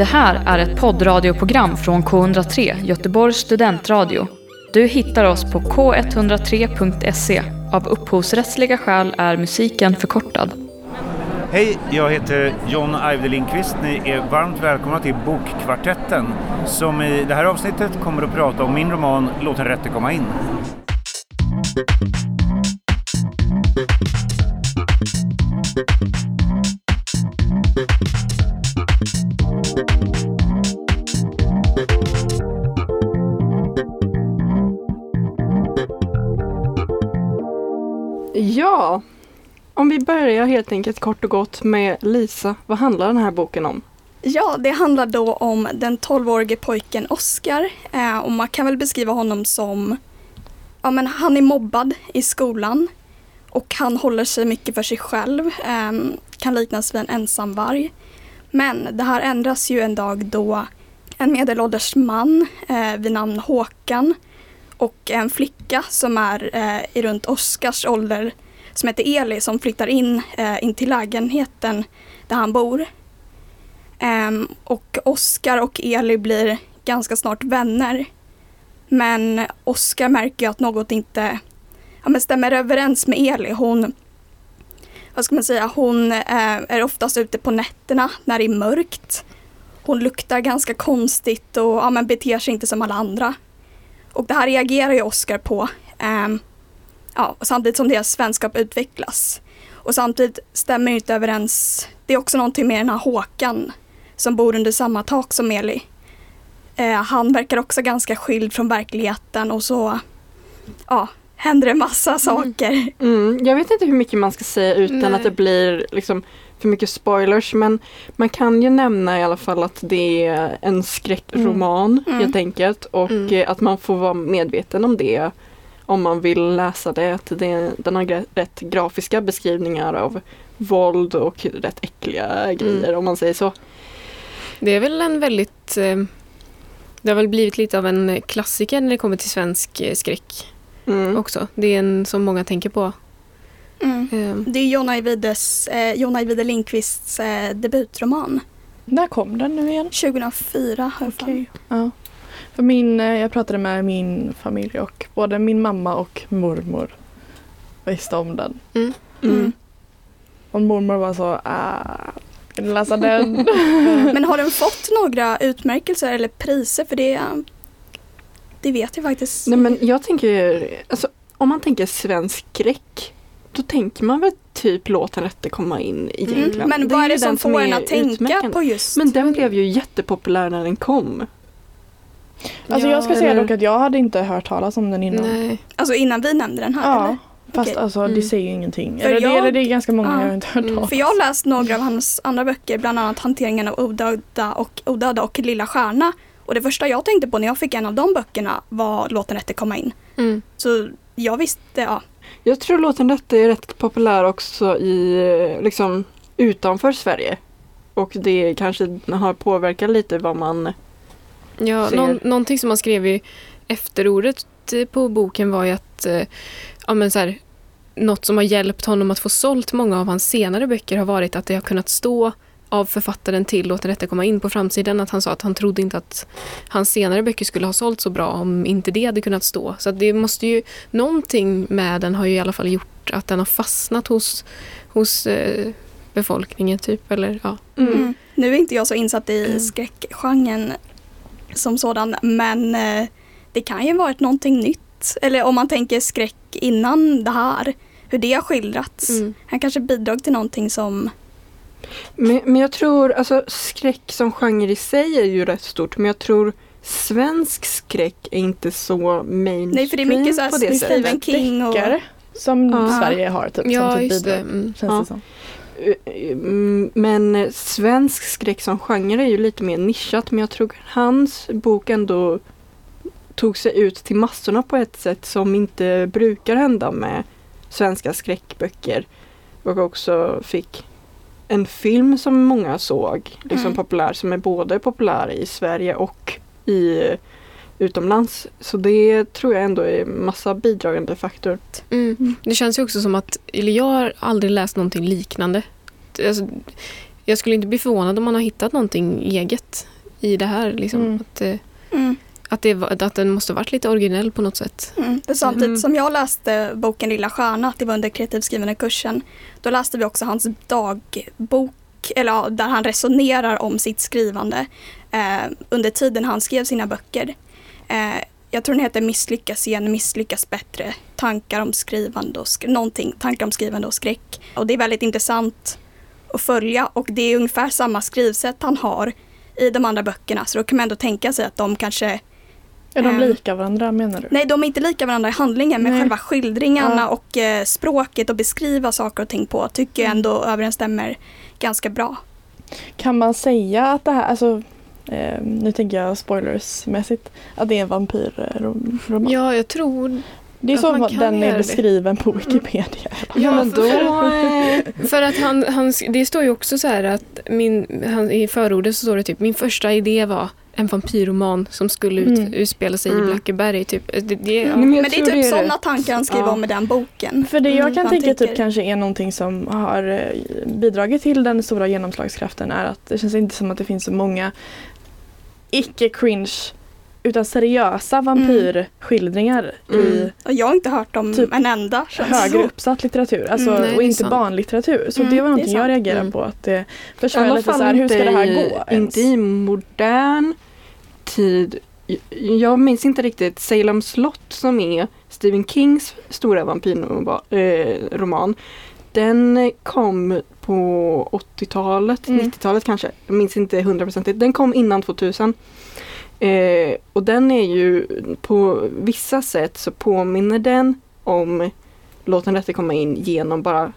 Det här är ett poddradioprogram från K103, Göteborgs studentradio. Du hittar oss på k103.se. Av upphovsrättsliga skäl är musiken förkortad. Hej, jag heter John Ajvide Lindqvist. Ni är varmt välkomna till Bokkvartetten som i det här avsnittet kommer att prata om min roman Låt den rätte komma in. Ja, om vi börjar helt enkelt kort och gott med Lisa. Vad handlar den här boken om? Ja, det handlar då om den 12-årige pojken Oskar eh, och man kan väl beskriva honom som, ja men han är mobbad i skolan och han håller sig mycket för sig själv, eh, kan liknas vid en ensamvarg. Men det här ändras ju en dag då en medelålders man eh, vid namn Håkan och en flicka som är eh, i runt Oskars ålder som heter Eli som flyttar in, eh, in till lägenheten där han bor. Um, och Oskar och Eli blir ganska snart vänner. Men Oskar märker ju att något inte ja, men stämmer överens med Eli. Hon, vad ska man säga, hon eh, är oftast ute på nätterna när det är mörkt. Hon luktar ganska konstigt och ja, men beter sig inte som alla andra. Och det här reagerar ju Oskar på. Um, ja, samtidigt som deras vänskap utvecklas. Och samtidigt stämmer inte överens. Det är också någonting med den här Håkan som bor under samma tak som Eli. Eh, han verkar också ganska skild från verkligheten och så ja, händer det massa saker. Mm, jag vet inte hur mycket man ska säga utan Nej. att det blir liksom för mycket spoilers men man kan ju nämna i alla fall att det är en skräckroman Mm. helt enkelt och Mm. att man får vara medveten om det om man vill läsa det. Att det den har rätt grafiska beskrivningar av våld och rätt äckliga grejer om man säger så. Det är väl en väldigt... Eh, det har väl blivit lite av en klassiker när det kommer till svensk eh, skräck Mm. också. Det är en som många tänker på. Mm. Eh, Det är John Ajvides, eh, John Ajvide Lindqvists eh, debutroman. När kom den nu igen? 2004 har jag för min, eh, jag pratade med min familj och både min mamma och mormor visste om den. mm. Mm. Och mormor var så, ah, kan du läsa den? Men har den fått några utmärkelser eller priser? För det, det vet jag faktiskt. Nej men jag tänker, alltså, om man tänker svensk skräck då tänker man väl typ låt den rätte komma in egentligen. Mm. Men Det vad är ju det som den får en att tänka på just Men den blev ju jättepopulär när den kom. Alltså Ja, jag ska säga eller- dock att jag hade inte hört talas om den innan. Nej. Alltså innan vi nämnde den här? Ja, Eller? fast Okej. alltså Mm. det säger ju ingenting. För Eller, jag- det, eller det är ganska många Ja. jag har inte hört Mm. För jag har läst några av hans andra böcker, bland annat Hanteringen av odöda och, odöda och Lilla stjärna. Och det första jag tänkte på när jag fick en av de böckerna var Låt den rätte komma in. Mm. Så jag visste, ja. Jag tror låten rätte är rätt populär också i liksom utanför Sverige. Och det kanske har påverkat lite vad man Ja, ser. någon, någonting som man skrev i efterordet eh, på boken var ju att eh, ja, men så här, något som har hjälpt honom att få sålt många av hans senare böcker har varit att det har kunnat stå av författaren till Låt den rätte komma in på framsidan att han sa att han trodde inte att hans senare böcker skulle ha sålt så bra om inte det hade kunnat stå. Så att det måste ju, någonting med den har ju i alla fall gjort att den har fastnat hos, hos eh, befolkningen typ. Eller, ja. Mm. Nu är inte jag så insatt i Mm. skräckgenren som sådan, men eh, det kan ju varit någonting nytt. Eller om man tänker skräck innan det här, hur det har skildrats. Mm. Han kanske bidrog till någonting som, Men, men jag tror, alltså skräck som genre i sig är ju rätt stort men jag tror svensk skräck är inte så mainstream nej för det är mycket så här på det Stephen sättet. King och... Deckare som Ja. Sverige har typ. Ja, som typ just det. Mm. Känns Ja. det som. Men svensk skräck som genre är ju lite mer nischat men jag tror hans bok ändå tog sig ut till massorna på ett sätt som inte brukar hända med svenska skräckböcker. Och också fick en film som många såg liksom Mm. populär som är både populär i Sverige och i utomlands. Så det tror jag ändå är massa bidragande faktor. Mm. Det känns ju också som att, eller jag har aldrig läst någonting liknande. Alltså, jag skulle inte bli förvånad om man har hittat någonting eget i det här. Liksom. Mm. Att, det, Mm. att, det, att den måste varit lite originell på något sätt. Mm. Samtidigt Mm. som jag läste boken Lilla Stjärna, det var under kreativskrivande kursen, då läste vi också hans dagbok, eller där han resonerar om sitt skrivande eh, under tiden han skrev sina böcker. Eh, jag tror den heter Misslyckas igen, misslyckas bättre, tankar om skrivande och sk- någonting, tankar om skrivande och skräck. Och det är väldigt intressant att följa och det är ungefär samma skrivsätt han har i de andra böckerna så då kan man ändå tänka sig att de kanske Är de Ehm. lika varandra menar du? Nej, de är inte lika varandra i handlingen men Nej. själva skildringarna Ja. och eh, språket och beskriva saker och ting på tycker jag ändå överensstämmer ganska bra. Kan man säga att det här, alltså eh, nu tänker jag spoilersmässigt, att det är en vampyrroman? Ja, jag tror... det är att så den är det. beskriven på Wikipedia. Ja, men då... För att han, han, det står ju också så här att min, han, i förordet så står det typ min första idé var en vampyrroman som skulle ut, Mm. utspela sig Mm. i Blackeberg. Typ. Det, det, ja. Men det är typ det är sådana det. tankar han skriver Ja. om i den boken. För det jag Mm, kan han tänka typ kanske är någonting som har eh, bidragit till den stora genomslagskraften är att det känns inte som att det finns så många icke-cringe utan seriösa vampyrskildringar i Mm. Och jag har inte hört om Typ en enda. högre uppsatt litteratur. Alltså, Mm, nej, och inte sant. barnlitteratur. Så Mm, det var någonting jag reagerade Mm. på. Att det I försvann alla lite så här, hur ska det här gå i, ens? inte i modern tid. Jag minns inte riktigt Salem slott som är Stephen Kings stora vampyrroman. Den kom på 80-talet, Mm. 90-talet kanske. Jag minns inte hundraprocentigt. Den kom innan 2000. Eh, och den är ju på vissa sätt så påminner den om Låt den rätte komma in genom bara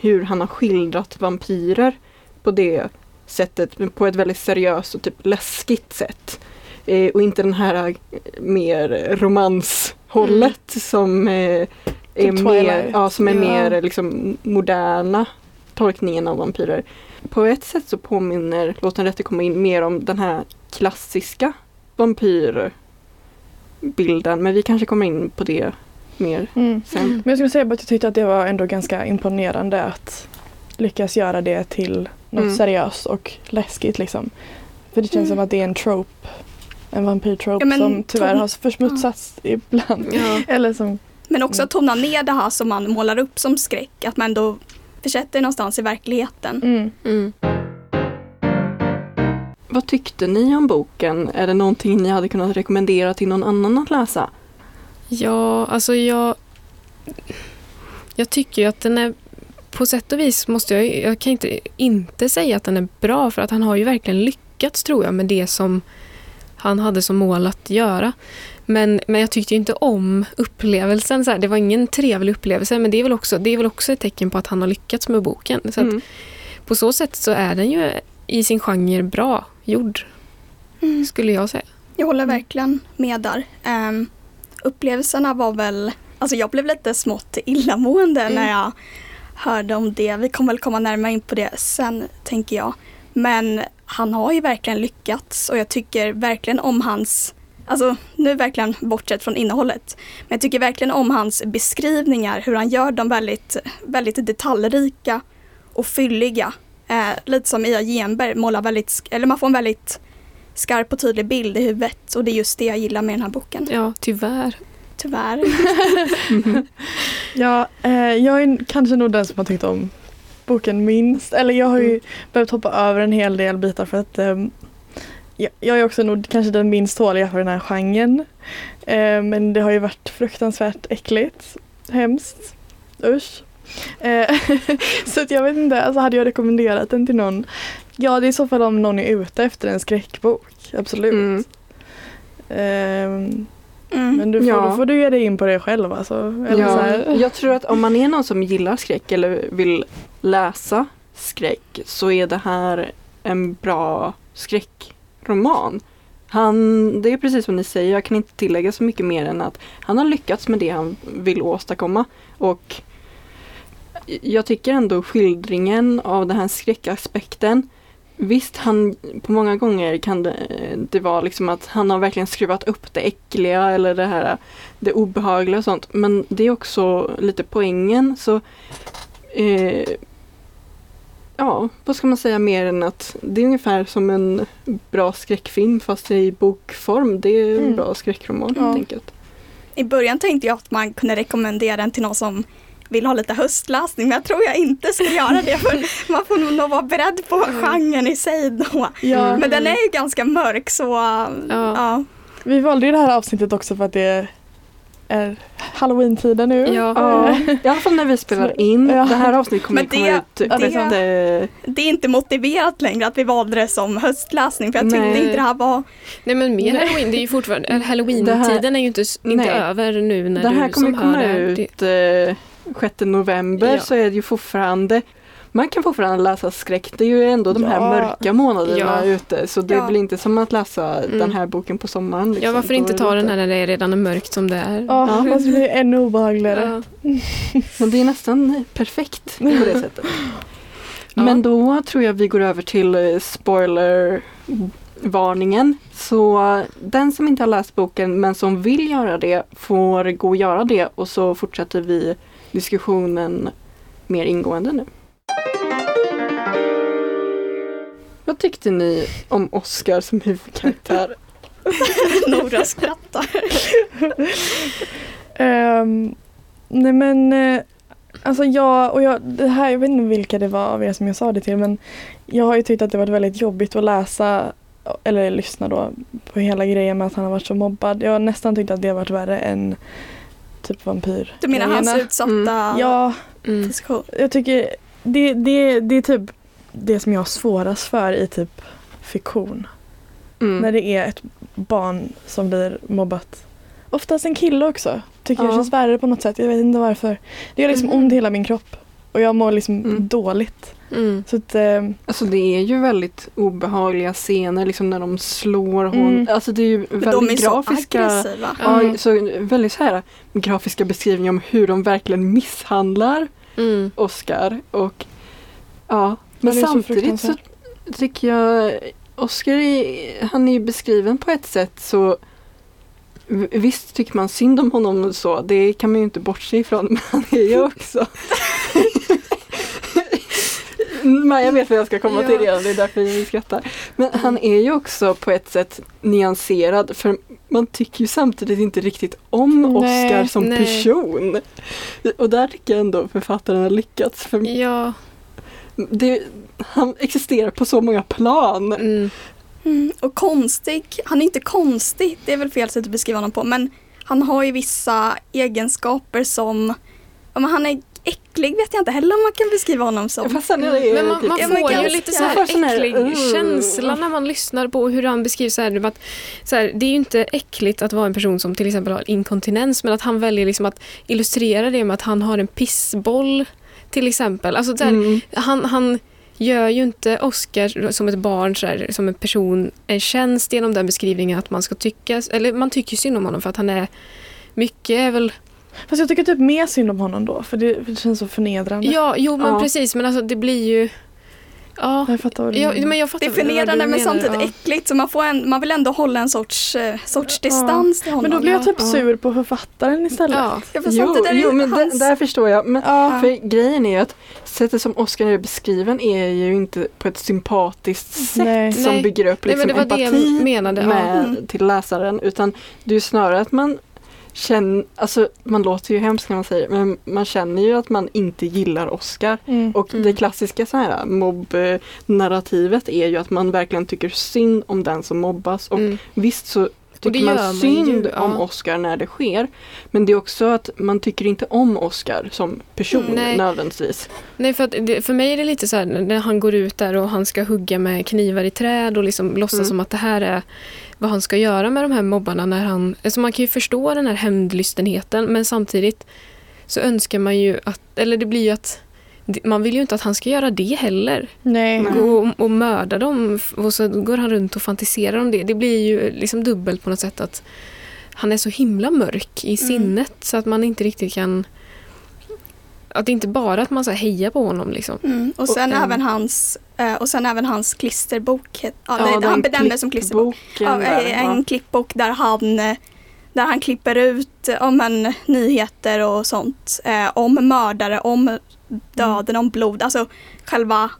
hur han har skildrat vampyrer på det sättet, på ett väldigt seriöst och typ läskigt sätt. Eh, och inte den här mer romanshållet som eh, är Typ mer, Twilight. ja, som är Ja. mer liksom moderna tolkningen av vampyrer. På ett sätt så påminner Låt den rätte komma in mer om den här klassiska vampyrbilden. Men vi kanske kommer in på det mer Mm. sen. Men jag skulle säga att jag tyckte att det var ändå ganska imponerande att lyckas göra det till något Mm. seriöst och läskigt liksom. För det känns Mm. som att det är en trope, en vampyrtrope Ja, som tyvärr har försmutsats ibland. Ja. Eller som, Men också Mm. att tona ner det här som man målar upp som skräck. Att man ändå försätter någonstans i verkligheten. mm. Mm. Vad tyckte ni om boken? Är det någonting ni hade kunnat rekommendera till någon annan att läsa? Ja, alltså jag... Jag tycker ju att den är... På sätt och vis måste jag... Jag kan inte inte säga att den är bra för att han har ju verkligen lyckats tror jag med det som han hade som mål att göra. Men, men jag tyckte ju inte om upplevelsen. Så här. Det var ingen trevlig upplevelse men det är, väl också, det är väl också ett tecken på att han har lyckats med boken. Så att Mm. på så sätt så är den ju i sin genre bra gjord, Mm. skulle jag säga. Jag håller verkligen med där. Um, upplevelserna var väl, alltså jag blev lite smått illamående Mm. när jag hörde om det. Vi kommer väl komma närmare in på det sen, tänker jag. Men han har ju verkligen lyckats och jag tycker verkligen om hans, alltså nu verkligen bortsett från innehållet, men jag tycker verkligen om hans beskrivningar, hur han gör dem väldigt, väldigt detaljrika och fylliga. Eh, lite som Ia Genberg målar väldigt, eller man får en väldigt skarp och tydlig bild i huvudet och det är just det jag gillar med den här boken. Ja, tyvärr. Tyvärr. Ja, eh, jag är kanske nog den som har tyckt om boken minst. Eller jag har ju Mm. behövt hoppa över en hel del bitar för att ehm, jag, jag är också nog kanske den minst tåliga för den här genren. Eh, men det har ju varit fruktansvärt äckligt. Hemskt. Usch. Eh, så att jag vet inte, alltså hade jag rekommenderat den till någon? Ja, det är i så fall om någon är ute efter en skräckbok. Absolut. Mm. Ehm, Mm. men du får, Ja. då får du ge dig in på det själv alltså. Eller så Ja, här. jag tror att om man är någon som gillar skräck eller vill läsa skräck så är det här en bra roman. Han, det är precis som ni säger, jag kan inte tillägga så mycket mer än att han har lyckats med det han vill åstadkomma. Och jag tycker ändå skildringen av den här skräckaspekten Visst, han, på många gånger kan det, det vara liksom att han har verkligen skruvat upp det äckliga eller det här det obehagliga och sånt. Men det är också lite poängen. Så eh, ja, vad ska man säga mer än att det är ungefär som en bra skräckfilm fast i bokform. Det är en Mm. bra skräckroman Ja. helt enkelt. I början tänkte jag att man kunde rekommendera den till någon som vill ha lite höstläsning men jag tror jag inte ska göra det för man får nog vara beredd på genren i sig då. Ja, Men den är ju ganska mörk så ja. vi valde ju det här avsnittet också för att det är halloween-tiden nu. Ja. Ja, i alla fall när vi spelar in. Ja. Det här avsnittet kommer Men komma det- ut typ Ja, det är efter- Det är inte motiverat längre att vi valde det som höstläsning för jag tyckte Nej. inte det här var Nej men mer Nej. halloween, det är ju fortfarande, Det halloween-tiden är ju inte, inte Nej. över nu när Det här du kommer som ju komma hör det. ut eh, 6 november Ja. så är det ju fortfarande man kan fortfarande läsa skräck. Det är ju ändå de här Ja. mörka månaderna Ja. ute så det Ja. blir inte som att läsa Mm. den här boken på sommaren. liksom. Ja varför inte är ta den här när det redan är mörkt som det är. Ja, fast det blir ännu obehagligare. Ja. Men det är nästan perfekt på det sättet. Ja. Men då tror jag vi går över till eh, spoiler varningen. Så eh, den som inte har läst boken men som vill göra det får gå och göra det och så fortsätter vi diskussionen mer ingående nu. Vad tyckte ni om Oscar som huvudkaraktär? Nora skrattar. Ehm, nej men, eh, alltså jag, och jag, det här, jag vet inte vilka det var av er som jag sa det till men jag har ju tyckt att det varit väldigt jobbigt att läsa eller lyssna då på hela grejen med att han har varit så mobbad. Jag har nästan tyckt att det har varit värre än typ vampyr. Du menar hans utsatta Mm. Ja, Mm. jag tycker det, det, det är typ det som jag har svårast för i typ fiktion. Mm. När det är ett barn som blir mobbat. Oftast en kille också. Tycker jag Ja. känns värre på något sätt. Jag vet inte varför. Det gör liksom Mhm. ont i hela min kropp. Och jag mår liksom Mm. dåligt. Mm. Så att, eh, Alltså det är ju väldigt obehagliga scener liksom när de slår hon. Mm. Alltså det är ju Men de är väldigt så grafiska. aggressiva. Ja, Mm. så väldigt så här grafiska beskrivningar om hur de verkligen misshandlar Mm. Oscar. Och ja, men så samtidigt så fruktansvärt. tycker jag Oscar är, han är ju beskriven på ett sätt så Visst tycker man synd om honom så, det kan man ju inte bortse ifrån, men han är ju också Men jag vet vad jag ska komma till redan, det är därför vi skrattar. Men han är ju också på ett sätt nyanserad för man tycker ju samtidigt inte riktigt om Nej, Oscar som nej. person. Och där tycker jag ändå författaren har lyckats. För Ja. det, han existerar på så många plan. Mm. Mm. Och konstig, han är inte konstig, det är väl fel sätt att beskriva honom på, men han har ju vissa egenskaper som, ja, men han är äcklig vet jag inte heller om man kan beskriva honom som. Fast sen är det Men man, man men får ju lite så sån här, äcklig uh. känsla när man lyssnar på hur han beskrivs. Så här, att, så här, det är ju inte äckligt att vara en person som till exempel har inkontinens men att han väljer liksom att illustrera det med att han har en pissboll till exempel. Alltså, så här, Mm. han, han gör ju inte Oscar som ett barn, så här, som en person, en tjänst genom den beskrivningen att man ska tycka, eller man tycker synd om honom för att han är mycket är väl Fast jag tycker typ mer synd om honom då. För det, för det känns så förnedrande. Ja, jo men Ja. precis men alltså det blir ju Ja, Jag fattar vad du ja menar. men jag Det fattar är vad du förnedrande men samtidigt ja. äckligt så man, får en, man vill ändå hålla en sorts, eh, sorts Ja. distans till honom. Men då blir jag typ Ja. sur på författaren istället. Ja. Ja, för Jo, samtidigt är det jo, men hans... det, där förstår jag. Men Ja. för grejen är ju att sättet som Oscar är beskriven är ju inte på ett sympatiskt sätt Nej. som Nej. bygger upp Nej, liksom men det var det empati jag menade. Ja. med, Mm. till läsaren. Utan det är ju snarare att man känner, alltså man låter ju hemskt när man säger det, men man känner ju att man inte gillar Oscar. Mm. Och Mm. det klassiska så här mobb-narrativet är ju att man verkligen tycker synd om den som mobbas. Och Mm. visst så tycker man man synd ju, ja. om Oscar när det sker. Men det är också att man tycker inte om Oscar som person Nej. nödvändigtvis. Nej, för, att det, för mig är det lite så här när han går ut där och han ska hugga med knivar i träd och liksom låtsas Mm. som att det här är vad han ska göra med de här mobbarna. När han, alltså man kan ju förstå den här hämndlystenheten men samtidigt så önskar man ju att, eller det blir ju att man vill ju inte att han ska göra det heller. Nej. Gå och, och mörda dem och så går han runt och fantiserar om det. Det blir ju liksom dubbelt på något sätt att han är så himla mörk i sinnet så att man inte riktigt kan att det inte bara att man så hejar på honom liksom. Mm. Och sen Och en- även hans eh, och sen även hans klisterbok. Ja, Ja, det, han benämner som klisterbok. Ja, där, en ja. klippbok där han, eh, där han klipper ut eh, om en, nyheter och sånt. Eh, om mördare, om döden, om blod. Alltså själva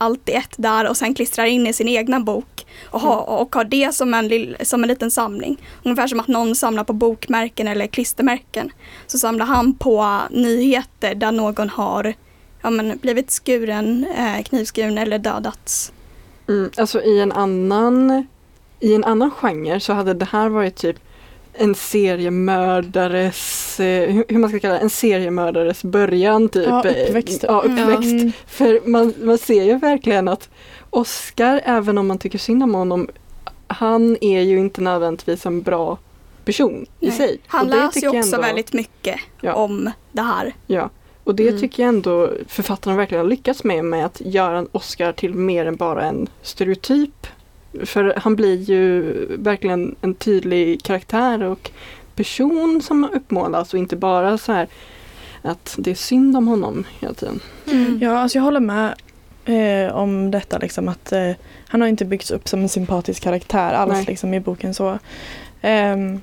allt i ett där och sen klistrar in i sin egna bok och, ha, och har det som en, lill, som en liten samling. Ungefär som att någon samlar på bokmärken eller klistermärken. Så samlar han på nyheter där någon har ja, men, blivit skuren, eh, knivskuren eller dödats. Mm, alltså i en annan i en annan genre så hade det här varit typ en seriemördares, eh, hur hur man ska kalla det, en seriemördares början typ. Ja, uppväxt. Ja, uppväxt. Mm. För man, man ser ju verkligen att Oscar, även om man tycker synd om honom, han är ju inte nödvändigtvis en bra person i Nej. sig. Han Och läser ju också ändå- väldigt mycket Ja. om det här. Ja, och det Mm. tycker jag ändå författarna verkligen har lyckats med, med att göra en Oscar till mer än bara en stereotyp. För han blir ju verkligen en tydlig karaktär och person som uppmålas och inte bara så här att det är synd om honom hela tiden. Ja, alltså jag håller med eh, om detta liksom att eh, han har inte byggts upp som en sympatisk karaktär alls Nej. liksom i boken så. Ehm,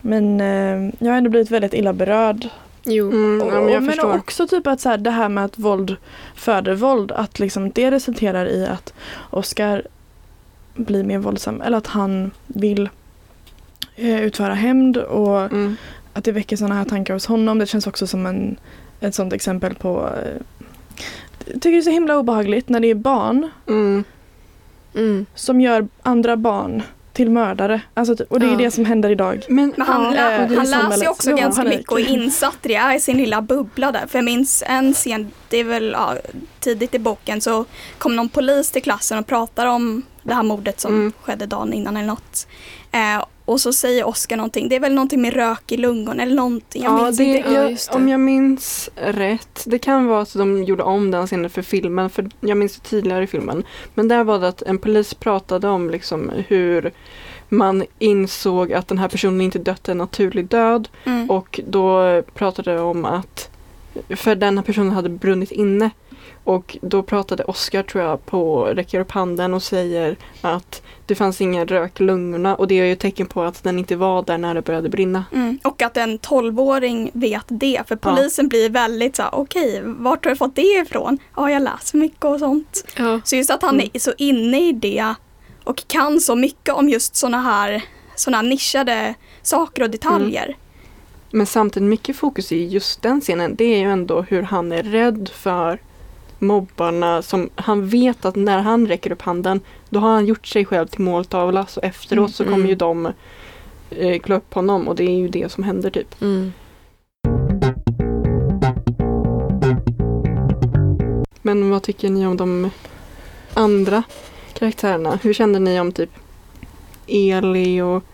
men eh, jag har ändå blivit väldigt illa berörd. Jo. Mm, ja, men Och- jag men förstår. också typ att så här, det här med att våld föder våld, att liksom det resulterar i att Oscar blir mer våldsam eller att han vill utföra hämnd och Mm. att det väcker sådana här tankar hos honom. Det känns också som en, ett sådant exempel på eh, jag tycker det är så himla obehagligt när det är barn Mm. Mm. som gör andra barn till mördare. Alltså, och det är Ja. det som händer idag. Men, Men han, ja, eh, är han läser ju också ganska panik. mycket och är insatt i det, är i sin lilla bubbla där. För jag minns en scen, det är väl ja, tidigt i boken, så kom någon polis till klassen och pratar om det här mordet som Mm. skedde dagen innan eller något. Eh, och så säger Oskar någonting, det är väl någonting med rök i lungorna eller någonting. Jag ja, det, jag, om jag minns rätt, det kan vara att de gjorde om den scenen för filmen, för jag minns det tydligare i filmen. Men där var det att en polis pratade om liksom hur man insåg att den här personen inte dött en naturlig död Mm. och då pratade de om att för den här personen hade brunnit inne och då pratade Oscar tror jag på, räcker upp handen och säger att det fanns ingen rök i lungorna och det är ju ett tecken på att den inte var där när det började brinna. Mm. Och att en 12-åring vet det. För polisen blir väldigt så okej, vart har du fått det ifrån? Ja, jag läser mycket och sånt. Ja. Så just att han Mm. är så inne i det och kan så mycket om just såna här, såna här nischade saker och detaljer. Men samtidigt mycket fokus i just den scenen, det är ju ändå hur han är rädd för mobbarna som han vet att när han räcker upp handen då har han gjort sig själv till måltavla så efteråt Mm, så kommer mm. ju de eh, klå upp honom och det är ju det som händer typ. Mm. Men vad tycker ni om de andra karaktärerna? Hur kände ni om typ Eli och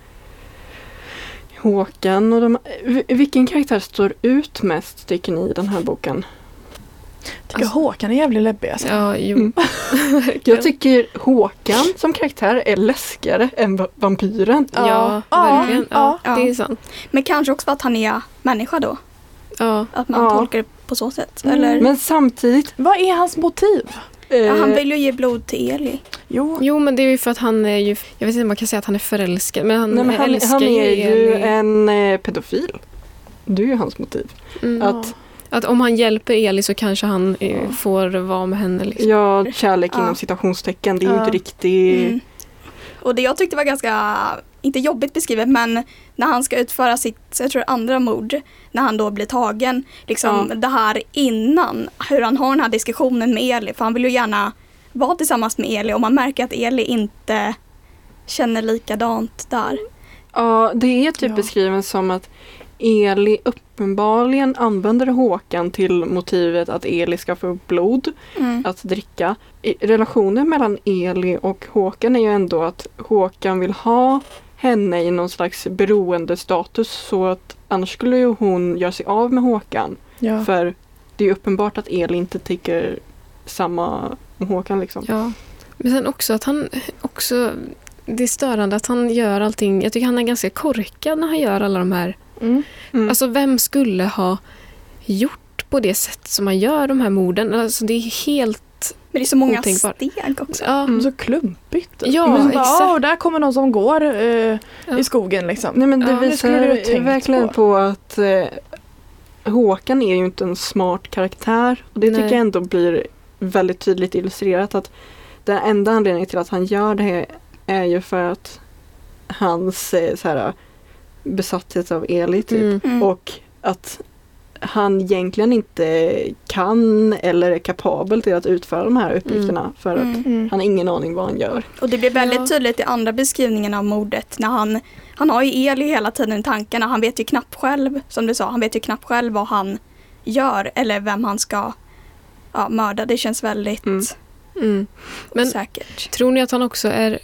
Håkan? Och de, vilken karaktär står ut mest tycker ni i den här boken? Jag tycker Håkan är jävligt läbbig alltså. Ja, jo. Mm. Jag tycker Håkan som karaktär är läskigare än va- vampyren. Ja, Ja, verkligen. Ja, ja. det är sant. Men kanske också för att han är människa då. Ja. Att man Ja. tolkar det på så sätt. Mm. Eller, Men samtidigt Vad är hans motiv? Eh, ja, han vill ju ge blod till Eli. Jo, Jo, men det är ju för att han är ju, jag vet inte om man kan säga att han är förälskad, men han, nej, men han, älskar han är ju Eli. en eh, pedofil. Det är ju hans motiv. Mm. Att, Att om han hjälper Eli så kanske han eh, Ja. får vara med henne. Liksom. ja, kärlek Ja. inom citationstecken, det är ju inte riktigt... Mm. Och det jag tyckte var ganska, inte jobbigt beskrivet, men när han ska utföra sitt, jag tror andra mord, när han då blir tagen, liksom Ja. det här innan, hur han har den här diskussionen med Eli, för han vill ju gärna vara tillsammans med Eli och man märker att Eli inte känner likadant där. Ja, det är typ Ja. beskriven som att Eli uppenbarligen använder Håkan till motivet att Eli ska få blod Mm. att dricka. Relationen mellan Eli och Håkan är ju ändå att Håkan vill ha henne i någon slags beroendestatus så att annars skulle ju hon göra sig av med Håkan. ja. För det är uppenbart att Eli inte tycker samma om Håkan liksom. Ja. Men sen också att han också, det är störande att han gör allting, jag tycker han är ganska korkad när han gör alla de här, Mm. Mm. alltså vem skulle ha gjort på det sätt som man gör de här morden? Alltså det är helt, Men det är så många Otänkbart. steg också. ja, Mm. Så klumpigt. Ja, Men bara, exakt. "Ah, och där kommer någon som går eh, Ja. i skogen liksom. Nej men det Ja, det visar tänkt verkligen på. på, att eh, Håkan är ju inte en smart karaktär. Och det tycker Nej. jag ändå blir väldigt tydligt illustrerat att den enda anledningen till att han gör det är ju för att hans eh, så här, besatthet av Eli typ. Mm. Mm. Och att han egentligen inte kan eller är kapabel till att utföra de här uppgifterna för att Mm. Mm. han har ingen aning vad han gör. Och det blir väldigt Ja. tydligt i andra beskrivningen av mordet när han, han har ju Eli hela tiden i tankarna. Han vet ju knappt själv, som du sa, han vet ju knappt själv vad han gör eller vem han ska ja, mörda. Det känns väldigt Mm. Mm. Men säkert. tror ni att han också är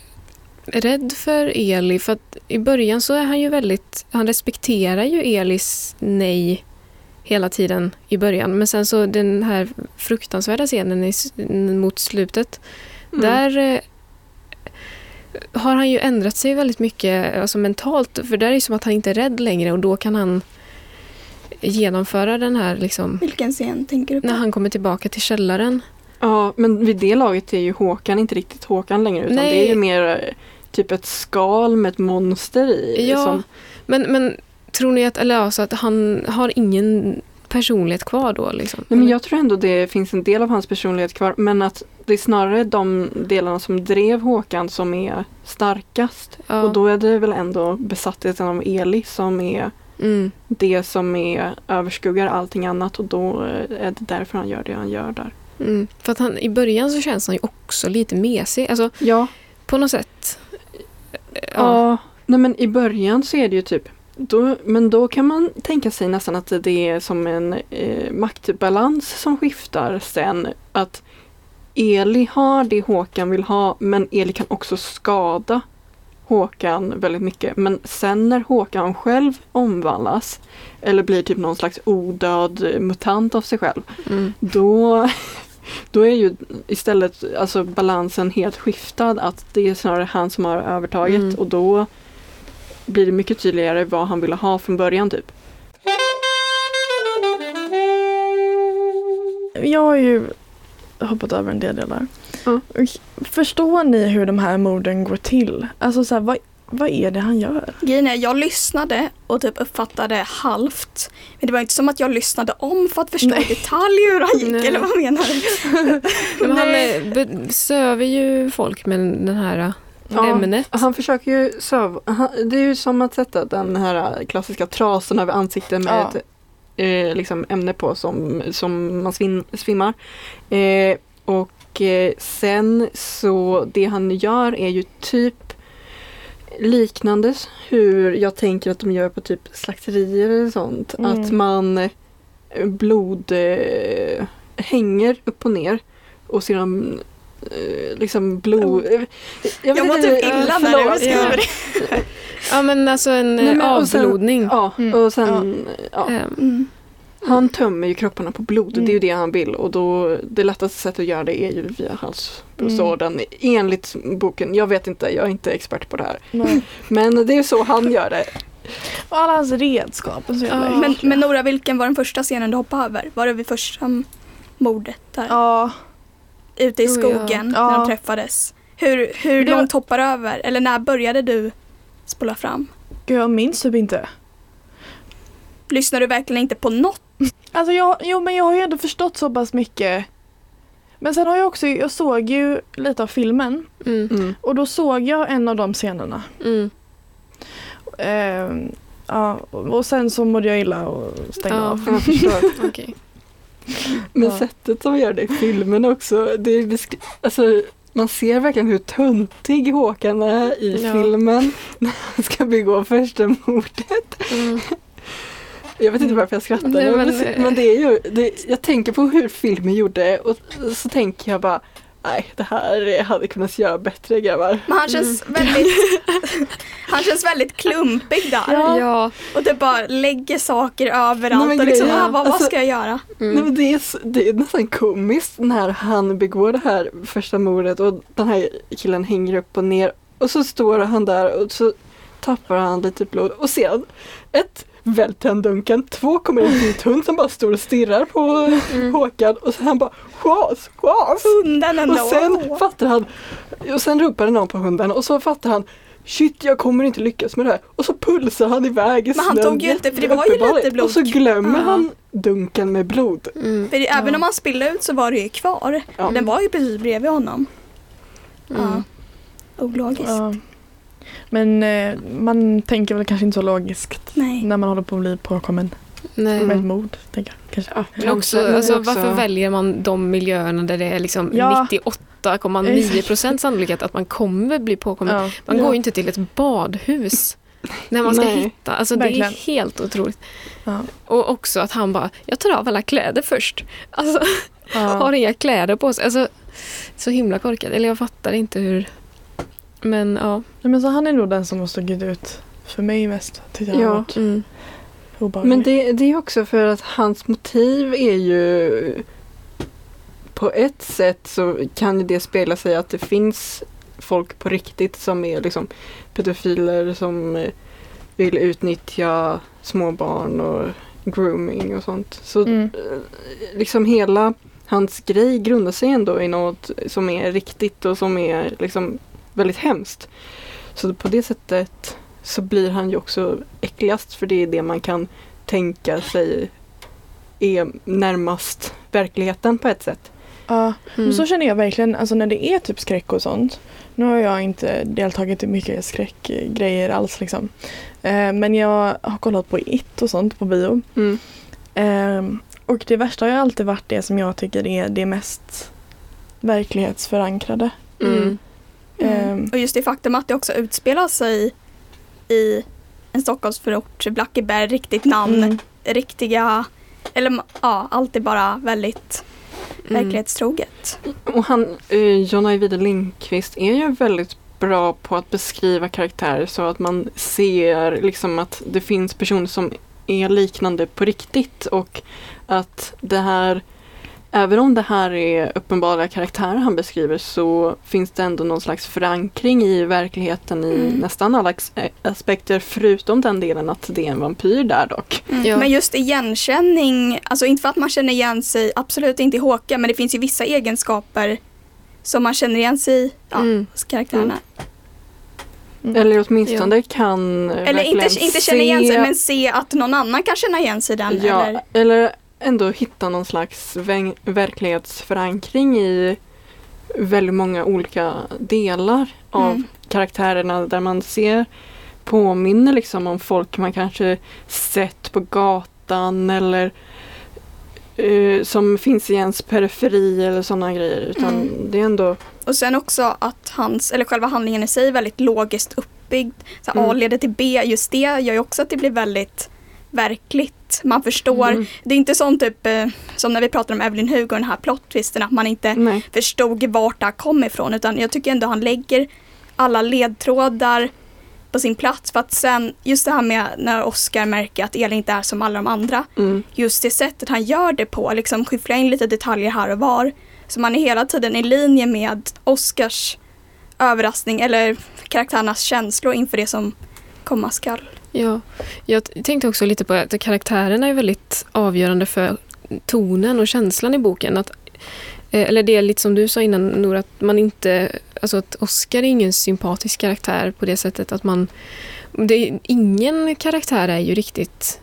rädd för Eli? För att i början så är han ju väldigt, han respekterar ju Elis nej hela tiden i början. Men sen så den här fruktansvärda scenen i, mot slutet, Mm. där eh, har han ju ändrat sig väldigt mycket alltså mentalt. För där är det som att han inte är rädd längre och då kan han genomföra den här liksom, Vilken scen tänker du på? när han kommer tillbaka till källaren. Ja, men vid det laget är ju Håkan inte riktigt Håkan längre utan Nej. det är ju mer eh, typ ett skal med ett monster i. Ja, Som, men, men tror ni att, eller alltså att han har ingen personlighet kvar då? Liksom? nej, men jag tror ändå det finns en del av hans personlighet kvar men att det är snarare de delarna som drev Håkan som är starkast. ja. Och då är det väl ändå besattheten av Eli som är mm, det som är överskuggar allting annat och då eh, är det därför han gör det han gör där. mm. För att han, i början så känns han ju också lite mesig. Alltså Ja, på något sätt. Ja. Ja, nej men i början så är det ju typ då, men då kan man tänka sig nästan att det är som en eh, maktbalans som skiftar sen. Att Eli har det Håkan vill ha men Eli kan också skada Håkan väldigt mycket. Men sen när Håkan själv omvandlas eller blir typ någon slags odöd mutant av sig själv Mm, då, då är ju istället alltså balansen helt skiftad att det är snarare han som har övertaget Mm. och då blir det mycket tydligare vad han ville ha från början typ. Jag har ju hoppat över en del delar. Och Förstår ni hur de här morden går till? Alltså så här, vad, vad är det han gör? Grejen är, jag lyssnade och typ uppfattade halvt. Men det var inte som att jag lyssnade om för att förstå Nej. i detalj hur han gick, Nej. eller vad menar du? Men han söver ju folk med den här Ja, ämnet. Han försöker ju söva, det är ju som att sätta den här klassiska trasan över ansiktet med Ja. ett eh, liksom ämne på som, som man svin, svimmar. Eh, och eh, sen så det han gör är ju typ liknande hur jag tänker att de gör på typ slakterier eller sånt. Mm. Att man eh, blod eh, hänger upp och ner och sedan liksom blod... eh, Jag var inte, typ eh, illa när du beskriver det. Ja men alltså en Nej, eh, men och sen- avblodning. Ja, Mm. och sen ja. Mm. Han tömmer ju kropparna på blod, Mm. det är ju det han vill och då det lättaste sättet att göra det är ju via halspulsådern enligt boken. Jag vet inte, jag är inte expert på det här. Nej. Men det är så han gör det. Och alla hans redskap och så Ja. Men, men Nora, vilken var den första scenen du hoppade över? Var det vid första mordet där? Ja, Ute i ja. skogen när Ja. de träffades? Hur, hur Det var- långt hoppar du över? Eller när började du spola fram? gud jag minns typ inte. Lyssnar du verkligen inte på något? Alltså jag, jo men jag har ju ändå förstått så pass mycket. Men sen har jag också, jag såg ju lite av filmen mm, Mm. och då såg jag en av de scenerna. mm. Ehm, ja, och sen så mådde jag illa och stängde Ja. av. Jag förstår. Okej. Men Ja. sättet som gör det i filmen också, det är alltså, man ser verkligen hur töntig Håkan är i Ja. filmen när han ska begå första mordet. Mm. Jag vet inte varför jag skrattar Nej, men, men det är ju, det, jag tänker på hur filmen gjorde och så tänker jag bara Nej, det här hade kunnat göra bättre grabbar. Men han känns väldigt Han känns väldigt klumpig där. Ja. Ja. Och det bara lägger saker överallt Nej, och liksom, ah, vad, vad alltså- ska jag göra? Mm. Nej, men det, är, det är nästan komiskt när han begår det här första mordet och den här killen hänger upp och ner och så står han där och så tappar han lite blod och sen ett välter han dunken, två kommer en vit hund som bara står och stirrar på Mm. Håkan och så han bara chas, chas. Hunden ändå. Och sen fattar han, och sen ropade någon på hunden och så fattar han Shit, jag kommer inte lyckas med det här. Och så pulsar han iväg i Men han snön tog ju inte- för det var ju lite blod. Och så glömmer Ja. han dunken med blod. Mm. För det, även om han spillde ut så var det ju kvar. Ja. Den var ju precis bredvid honom. Mm. Ja. Ologiskt. Men eh, man tänker väl kanske inte så logiskt Nej. när man håller på att bli påkommen Nej. med ett Mm. mord. Tänker jag, kanske. Ja, Men också, men alltså, också- varför väljer man de miljöerna där det är liksom Ja. 98,9 procent sannolikhet att man kommer bli påkommen? Ja. Man Ja. går ju inte till ett badhus när man ska Nej. hitta. Alltså, det är helt otroligt. Ja. Och också att han bara, jag tar av alla kläder först. Alltså, har inga kläder på sig. Alltså, så himla korkat. Eller jag fattar inte hur... Men ja. Nej, men så han är nog den som har stuckit ut för mig mest. Tyckte jag Ja. varit Mm. obehaglig. Men det, det är också för att hans motiv är ju på ett sätt så kan ju det spela sig att det finns folk på riktigt som är liksom pedofiler som vill utnyttja små barn och grooming och sånt. Så Mm. eh, liksom hela hans grej grundar sig ändå i något som är riktigt och som är liksom väldigt hemskt. Så på det sättet så blir han ju också äckligast för det är det man kan tänka sig är närmast verkligheten på ett sätt. Ja, Mm. men så känner jag verkligen alltså när det är typ skräck och sånt. Nu har jag inte deltagit i mycket skräckgrejer alls liksom. Eh, men jag har kollat på It och sånt på bio. Mm. Eh, och det värsta har ju alltid varit det som jag tycker är det mest verklighetsförankrade. Mm. Mm. Och just det faktum att det också utspelar sig i en Stockholmsförort, Blackeberg, riktigt namn, Mm. riktiga, eller ja, allt är bara väldigt Mm. verklighetstroget. Och han, eh, John Ajvide Lindqvist är ju väldigt bra på att beskriva karaktärer så att man ser liksom att det finns personer som är liknande på riktigt och att det här Även om det här är uppenbara karaktärer han beskriver så finns det ändå någon slags förankring i verkligheten i Mm. nästan alla eh, aspekter förutom den delen att det är en vampyr där dock. Mm. Ja. Men just igenkänning, alltså inte för att man känner igen sig, absolut inte i Håkan, men det finns ju vissa egenskaper som man känner igen sig i ja, Mm. hos karaktärerna. Mm. Eller åtminstone kan eh, Eller inte, inte känna igen sig, se- men se att någon annan kan känna igen sig i den. Ja, Eller, eller ändå hitta någon slags verklighetsförankring i väldigt många olika delar av Mm. karaktärerna där man ser påminner liksom om folk man kanske sett på gatan eller eh, som finns i ens periferi eller sådana grejer. Utan Mm. det är ändå och sen också att hans, eller själva handlingen i sig är väldigt logiskt uppbyggd. Så här, A Mm. leder till B, just det gör ju också att det blir väldigt verkligt. Man förstår. Mm. Det är inte som typ eh, som när vi pratar om Evelyn Hugo och den här plot-twisten att man inte Nej. förstod vart det här kom ifrån utan jag tycker ändå han lägger alla ledtrådar på sin plats för att sen just det här med när Oscar märker att Elin inte är som alla de andra Mm. just det sättet han gör det på, liksom skyffla in lite detaljer här och var så man är hela tiden i linje med Oscars överraskning eller karaktärernas känslor inför det som komma skall. Ja, jag tänkte också lite på att karaktärerna är väldigt avgörande för tonen och känslan i boken. Att, eh, eller det är lite som du sa innan Nora, att man inte, alltså att Oscar är ingen sympatisk karaktär på det sättet att man, det, ingen karaktär är ju riktigt,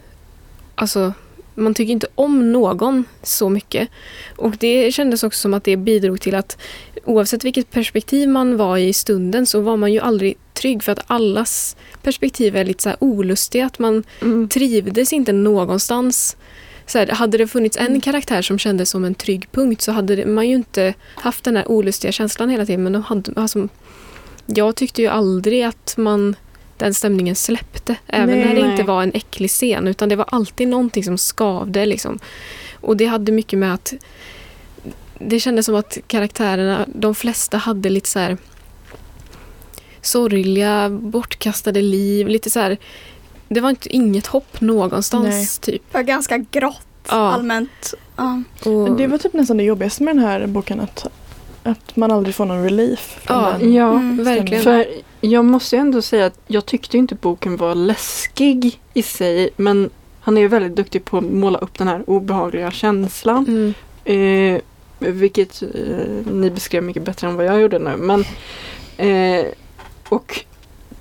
alltså man tycker inte om någon så mycket. Och det kändes också som att det bidrog till att oavsett vilket perspektiv man var i stunden så var man ju aldrig trygg för att allas perspektiv är lite så här olustiga. Att man Mm. trivdes inte någonstans. Så här, hade det funnits en karaktär som kändes som en trygg punkt så hade man ju inte haft den här olustiga känslan hela tiden. Men de hade, alltså, jag tyckte ju aldrig att man den stämningen släppte. Även Nej. när det inte Nej. var en äcklig scen. Utan det var alltid någonting som skavde. Liksom. Och det hade mycket med att det kändes som att karaktärerna, de flesta hade lite så här sorgliga, bortkastade liv. Lite så här, det var inte, inget hopp någonstans. Typ. Det var ganska grått Ja. allmänt. Ja. Och, Det var typ nästan det jobbigaste med den här boken att, att man aldrig får någon relief från Ja. den. Ja, Mm. verkligen. För jag måste ändå säga att jag tyckte inte boken var läskig i sig men han är ju väldigt duktig på att måla upp den här obehagliga känslan. Mm. Eh, vilket eh, ni beskrev mycket bättre än vad jag gjorde nu. Men, eh, och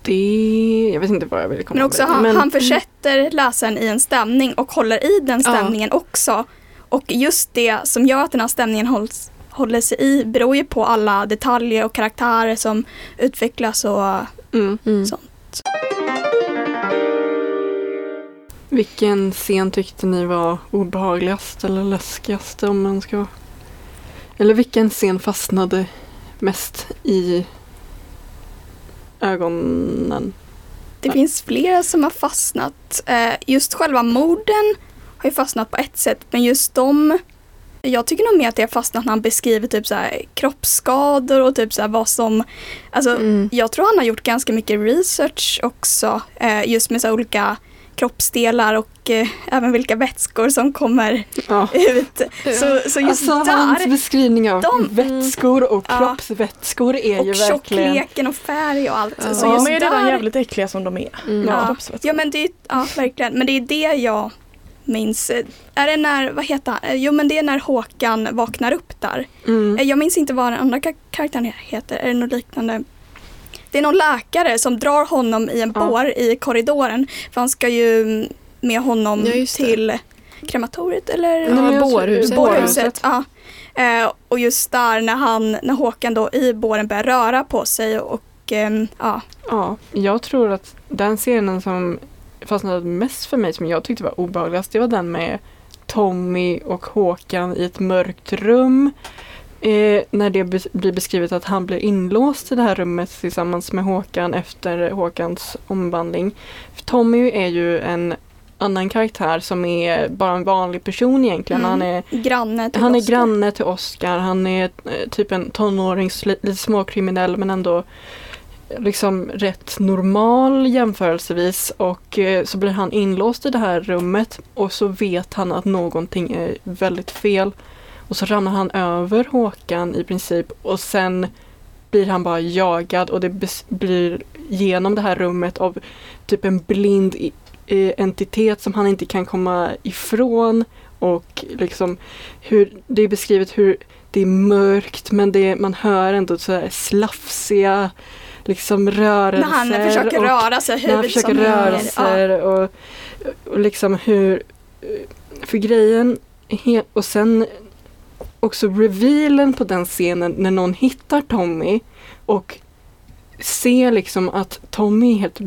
det, jag vet inte vad jag vill komma Men också med. han, Men- han försätter läsaren i en stämning och håller i den stämningen också. Och just det som gör att den här stämningen hålls, håller sig i beror ju på alla detaljer och karaktärer som utvecklas och Mm. Mm. Så. Vilken scen tyckte ni var obehagligast eller läskigast om man ska... Eller vilken scen fastnade mest i ögonen? Det finns flera som har fastnat. Eh, Just själva morden har ju fastnat på ett sätt, men just de jag tycker nog mer att det har fastnat när han beskriver typ så här kroppsskador och typ så här vad som... Alltså, Mm. jag tror han har gjort ganska mycket research också, eh, just med så här olika kroppsdelar och eh, även vilka vätskor som kommer Ja. ut. Så, så just Alltså hans där, beskrivning av de- vätskor och Ja. kroppsvätskor är ju och verkligen... tjockleken och färg och allt. Ja. Så just de är ju redan där, jävligt äckliga som de är. Mm. Ja men det är, ja verkligen, men det är det jag minns. Är det när, vad heter han? Jo men det är när Håkan vaknar upp där. Mm. Eh, Jag minns inte vad den andra ka- karaktären heter, är det något liknande? Det är någon läkare som drar honom i en Ja. bår i korridoren. För han ska ju mm, med honom Ja, till krematoriet eller Ja, Nej, bårhuset. bårhuset. Ja. Eh, och just där när, han, när Håkan då i båren börjar röra på sig och ja, Ja, jag tror att den scenen som fastnade mest för mig som jag tyckte var obehagligast det var den med Tommy och Håkan i ett mörkt rum. Eh, när det bes- blir beskrivet att han blir inlåst i det här rummet tillsammans med Håkan efter Håkans omvandling. För Tommy är ju en annan karaktär som är bara en vanlig person egentligen. Mm. Han är granne till han är granne till Oscar, han är eh, typ en tonåring, lite småkriminell men ändå liksom rätt normal jämförelsevis och eh, så blir han inlåst i det här rummet och så vet han att någonting är väldigt fel. Och så ramlar han över Håkan i princip och sen blir han bara jagad och det blir genom det här rummet av typ en blind eh, entitet som han inte kan komma ifrån och liksom hur det är beskrivet hur det är mörkt men det, man hör ändå så här slafsiga liksom rörelser. När han försöker röra sig, när han försöker hänger. Ja. sig och, och liksom hur för grejen och sen också revealen på den scenen när någon hittar Tommy och ser liksom att Tommy är helt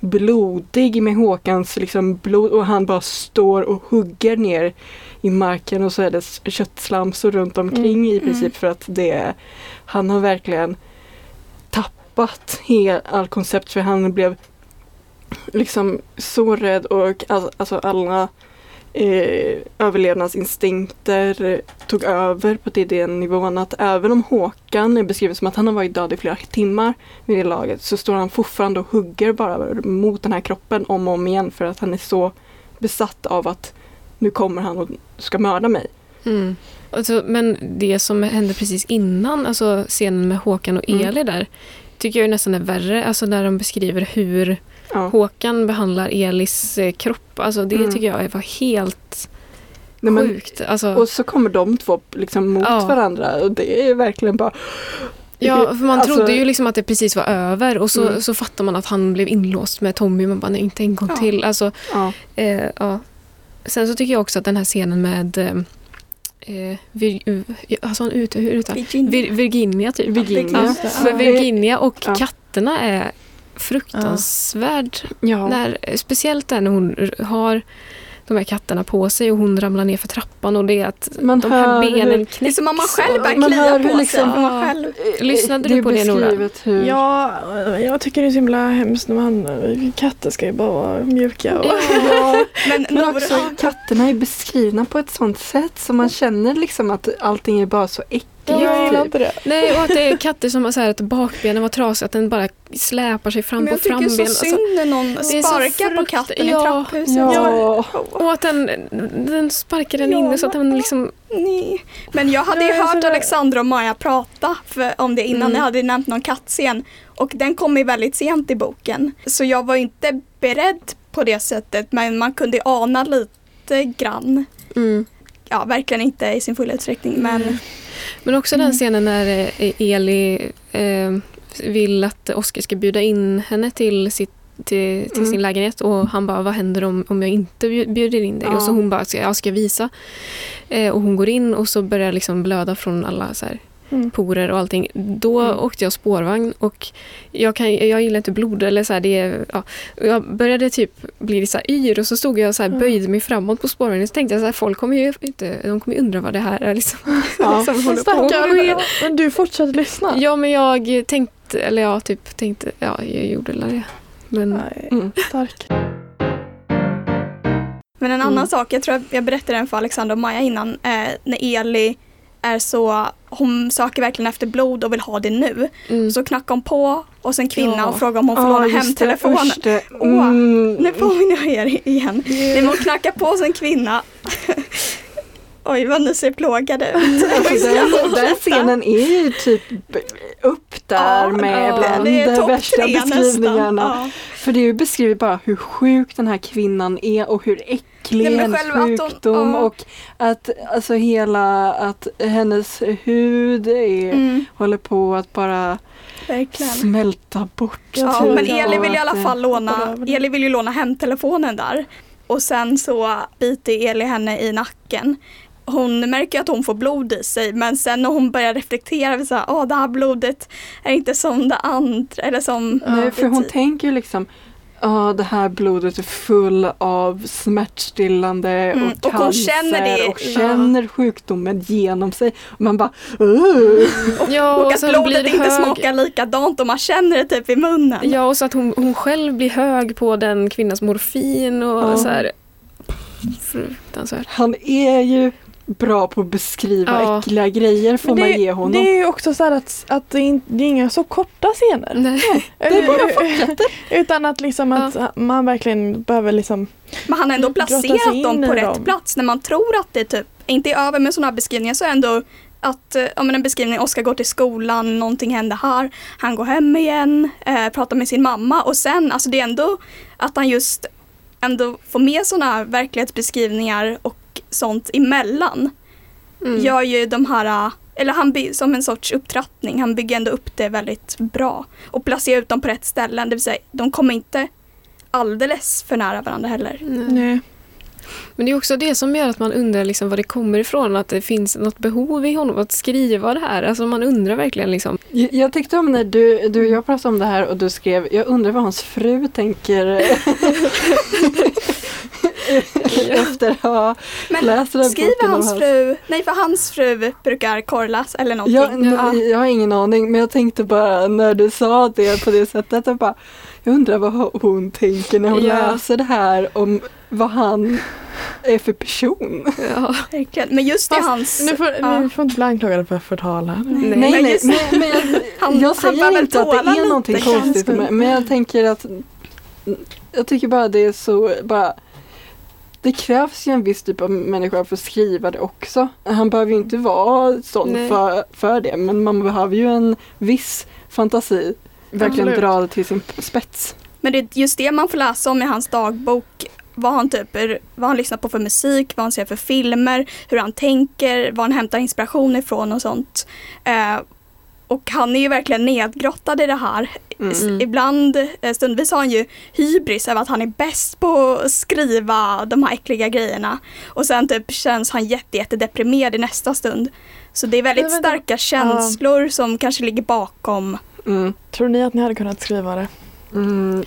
blodig med Håkans liksom blod och han bara står och hugger ner i marken och så är det köttslamsor runt omkring i Mm. princip för att det är, han har verkligen tappat hel, all koncept för han blev liksom så rädd och all, alltså alla eh, överlevnadsinstinkter tog över på den nivån att även om Håkan är beskriven som att han har varit död i flera timmar vid det laget så står han fortfarande och hugger bara mot den här kroppen om och om igen för att han är så besatt av att nu kommer han och ska mörda mig. Mm. Alltså, men det som hände precis innan, alltså scenen med Håkan och Mm. Eli där, tycker jag nästan är värre. Alltså när de beskriver hur Ja. Håkan behandlar Elis eh, kropp. Alltså det Mm. tycker jag var helt Nej, men, sjukt. Alltså, och så kommer de två liksom mot Ja. varandra och det är verkligen bara ja, för man Alltså- trodde ju liksom att det precis var över och så, Mm. så fattar man att han blev inlåst med Tommy. Man bara, nej, inte en gång Ja. till. Alltså, Ja. eh, ja. Sen så tycker jag också att den här scenen med eh, eh, Vir, uh, alltså, han ut, hur Virginia. Vir, Virginia typ. Virginia. Ja, för Virginia och Ja. katterna är fruktansvärd. Ja. När, speciellt när hon har de här katterna på sig och hon ramlar ner för trappan och det är att Man de här hur- benen Det är knäcks. som om man själv börjar klia på hur liksom- sig. Man själv. Lyssnade du på det, Nora? hur... Ja, jag tycker det är så himla hemskt när man, katter ska ju bara vara mjuka. Och, Ja, Men, men Nora- också katterna är beskrivna på ett sånt sätt så man känner liksom att allting är bara så äckligt. Jag gillar inte det. Nej, och att det är katter som har så här att bakbenen var trasiga, att den bara släpar sig fram Men på jag tycker framben. så Alltså, synd när någon är så sparkar på katten i Ja. trapphuset. Ja. och att den, den sparkar den Ja. inne så att den liksom... Nej. Men jag hade ju är hört Alexandra och Maja prata för, om det innan. Mm. Jag hade nämnt någon kattscen. Och den kom ju väldigt sent i boken. Så jag var inte beredd på det sättet. Men man kunde ana lite grann. Mm. Ja, verkligen inte i sin fulla utsträckning. Men Men också den scenen när eh, Eli eh, vill att Oskar ska bjuda in henne till, sitt, till, till Mm. sin lägenhet och han bara, vad händer om, om jag inte bjud- bjuder in dig? Ja. Och så hon bara, ska, jag ska visa. Eh, och hon går in och så börjar liksom blöda från alla så här, Mm. porer och allting. Då Mm. åkte jag spårvagn och jag, kan, jag gillar inte blod eller så här, det är, ja. Jag började typ bli så här yr och så stod jag och så här, Mm. böjde mig framåt på spårvagnen så tänkte jag så här, folk kommer ju inte, de kommer undra vad det här är liksom. Ja. som håller på ske. Stackarn. Men du fortsatte lyssna? Ja men jag tänkte, eller jag typ tänkte, ja jag gjorde väl det. Men Nej, Mm. stark. Men en annan Mm. sak, jag tror att jag berättade den för Alexandra och Maja innan, eh, när Eli är så, hon söker verkligen efter blod och vill ha det nu. mm, Så knackar hon på och sen kvinna Ja. och frågar om hon får Ja, låna hem telefonen. Det- Åh, mm. Nu påminner jag er igen. Nej, men hon knackar på hos en kvinna. Oj vad ni ser plågade ut. Alltså, den, den scenen är ju typ upp där Ja, med ja, bland de värsta beskrivningarna. Ja. För det beskriver bara hur sjuk den här kvinnan är och hur äcklig Hon- sjukdom och att alltså hela att hennes hud är, Mm, håller på att bara verkligen. smälta bort. Ja, typ. men Eli vill i alla fall låna. Eli vill ju låna hem telefonen där. Och sen så biter Eli henne i nacken. Hon märker att hon får blod i sig men sen när hon börjar reflektera så här, åh det här blodet är inte som det andra eller som Nej, för hon det- tänker ju liksom Ja, det här blodet är full av smärtstillande Mm, och och hon cancer känner det- och känner sjukdomen genom sig. Och man bara "Ugh." ja, och och att blodet det inte hög. smakar likadant och man känner det typ i munnen. Ja, och så att hon, hon själv blir hög på den kvinnans morfin och Ja. så här. Fruktansvärt. Han är ju bra på att beskriva Ja. äckliga grejer får Men man det, ge honom. det är ju också så här att, att det, är inte, det är inga så korta scener. Nej. Det är bara fortsätter. Utan att liksom att man verkligen behöver liksom Men han har ändå placerat dem på rätt dem. plats. När man tror att det typ inte är över med sådana här beskrivningar så är ändå att, eh, ja men en beskrivning, Oskar går till skolan, någonting händer här, han går hem igen, eh, pratar med sin mamma och sen, alltså det är ändå att han just ändå får med sådana här verklighetsbeskrivningar och sånt emellan. Mm. Gör ju de här, eller han by- som en sorts upptrappning, han bygger ändå upp det väldigt bra. Och placerar ut dem på rätt ställen, det vill säga de kommer inte alldeles för nära varandra heller. Nej. Nej. Men det är också det som gör att man undrar liksom var det kommer ifrån, att det finns något behov i honom att skriva det här. Alltså man undrar verkligen liksom. Jag, jag tyckte om när du, du jag pratade om det här och du skrev Jag undrar vad hans fru tänker efter att ha Men läst den här Skriver boken. hans fru, nej för hans fru brukar korrlas eller någonting. Jag, Ja. jag har ingen aning men jag tänkte bara när du sa det på det sättet jag bara Jag undrar vad hon tänker när hon Ja. läser det här om vad han är för person. Ja. Verkligen. Men just i Fast hans... Nu får, ja. Ni får inte bli anklagade för förtal här. Nej, Nej, men nej, just- men, jag, Han- jag han säger behöver inte att det är lite, någonting konstigt kanske. med, men jag tänker att jag tycker bara det är så bara det krävs ju en viss typ av människa för att skriva det också. Han behöver ju inte vara sån Nej. för, för det men man behöver ju en viss fantasi. Verkligen Absolut. dra det till sin spets. Men det är just det man får läsa om i hans dagbok. Vad han, typ, vad han lyssnar på för musik, vad han ser för filmer, hur han tänker, vad han hämtar inspiration ifrån och sånt. Eh, och han är ju verkligen nedgrottad i det här. Mm. Ibland, eh, stundvis har han ju hybris över att han är bäst på att skriva de här äckliga grejerna. Och sen typ känns han jätte, jätte deprimerad i nästa stund. Så det är väldigt starka känslor som kanske ligger bakom. Mm. Tror ni att ni hade kunnat skriva det? Mm,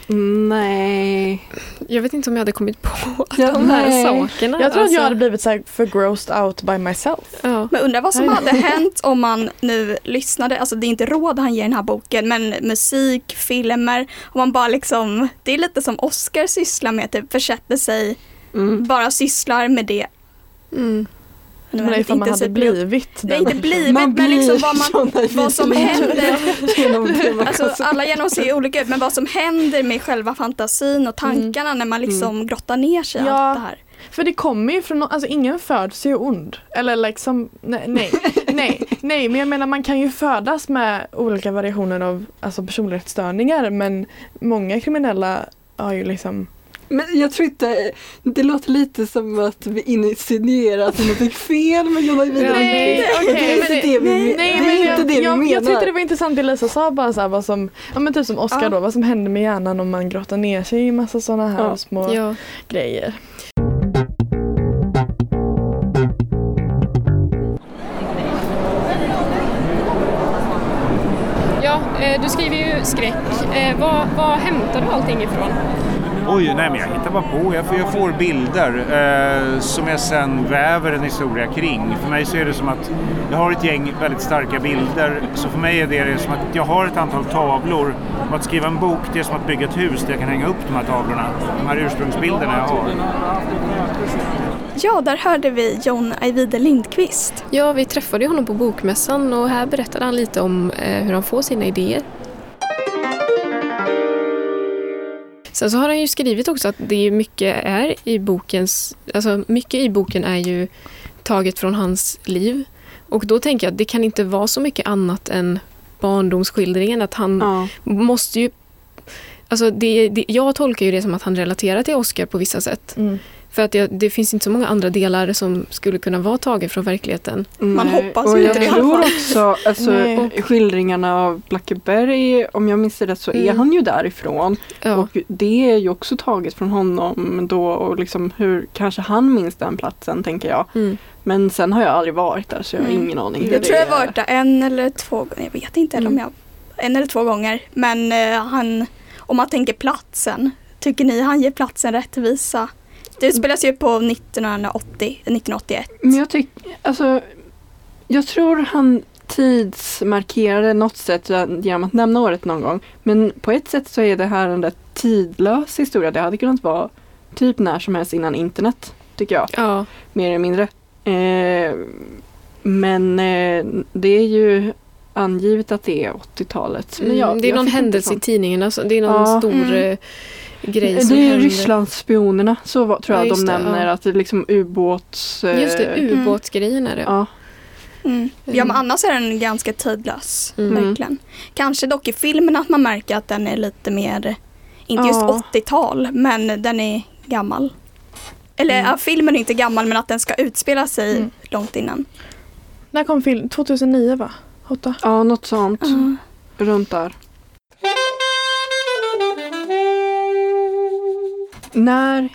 nej. Jag vet inte om jag hade kommit på Ja, de här nej. sakerna. Jag tror att Alltså, jag hade blivit så här för grossed out by myself. Ja. Men undrar vad som hade hänt om man nu lyssnade, alltså det är inte råd han ger i den här boken, men musik, filmer, om man bara liksom, det är lite som Oscar sysslar med, typ försätter sig, Mm. bara sysslar med det. Mm. Men det är ifall man hade blivit den inte blivit, Man men liksom vad, man, vad som händer. genom Alltså alla genom ser olika ut, men vad som händer med själva fantasin och tankarna när man liksom grottar ner sig i Ja. allt det här. För det kommer ju från, nå- alltså ingen föds ju ond. Eller liksom, nej, nej, nej, nej, men jag menar man kan ju födas med olika variationer av alltså personlighetsstörningar men många kriminella har ju liksom Men jag tror inte, det låter lite som att vi insinuerar att något är fel med Jonna Ajvide Nej, okej, det är inte det vi, Nej, det men är inte jag, det vi jag, menar. jag tyckte det var intressant det Lisa sa bara så här, vad som, ja men typ som Oscar Ja. då, vad som händer med hjärnan om man grottar ner sig i massa sådana här Ja. små Ja. grejer. Ja, eh, du skriver ju skräck. Eh, Var, var hämtar du allting ifrån? Oj, nej men jag hittar bara på. Jag får, jag får bilder eh, som jag sen väver en historia kring. För mig så är det som att jag har ett gäng väldigt starka bilder. Så för mig är det, det som att jag har ett antal tavlor. Och att skriva en bok det är som att bygga ett hus där jag kan hänga upp de här tavlorna. De här ursprungsbilderna jag har. Ja, där hörde vi John Ajvide Lindqvist. Ja, vi träffade honom på Bokmässan och här berättade han lite om eh, hur han får sina idéer. Sen så har han ju skrivit också att det är mycket är i bokens, alltså mycket i boken är ju taget från hans liv. Och då tänker jag att det kan inte vara så mycket annat än barndomsskildringen, att han Ja. måste ju Alltså det, det, jag tolkar ju det som att han relaterar till Oscar på vissa sätt. Mm. För att det, det finns inte så många andra delar som skulle kunna vara taget från verkligheten. Man Nej, hoppas och ju jag inte det alla tror också, alltså skildringarna av Blackeberg, om jag minns rätt så är Mm. han ju därifrån. Ja. Och det är ju också taget från honom då och liksom hur kanske han minns den platsen tänker jag. Mm. Men sen har jag aldrig varit där så jag har Mm. ingen aning. Jag tror jag är. har varit där en eller två gånger, jag vet inte Mm. om jag, en eller två gånger. Men eh, han, om man tänker platsen, tycker ni han ger platsen rättvisa? Det spelas ju på 1980, 1981. Men jag tycker, alltså jag tror han tidsmarkerade något sätt genom att nämna året någon gång. Men på ett sätt så är det här en rätt tidlös historia. Det hade kunnat vara typ när som helst innan internet, tycker jag. Ja. Mer eller mindre. Eh, men eh, det är ju angivet att det är 80-talet. Men Mm, det är någon händelse i tidningen, alltså, det är någon Ja. stor Mm. Grej som Det är. Rysslandsspionerna, så var, tror Ja, jag de det, nämner. ja. Att det är liksom ubåts... eh, Just det, ubåtsgrejen är det. Ja. Mm. Ja men annars är den ganska tidlös, Mm. verkligen. Kanske dock i filmen att man märker att den är lite mer, inte just Ja. 80-tal, men den är gammal. Eller Mm. ja, filmen är inte gammal men att den ska utspela sig Mm. långt innan. När kom film? 2009 va? Åtta? ja, något sånt. Runt där. När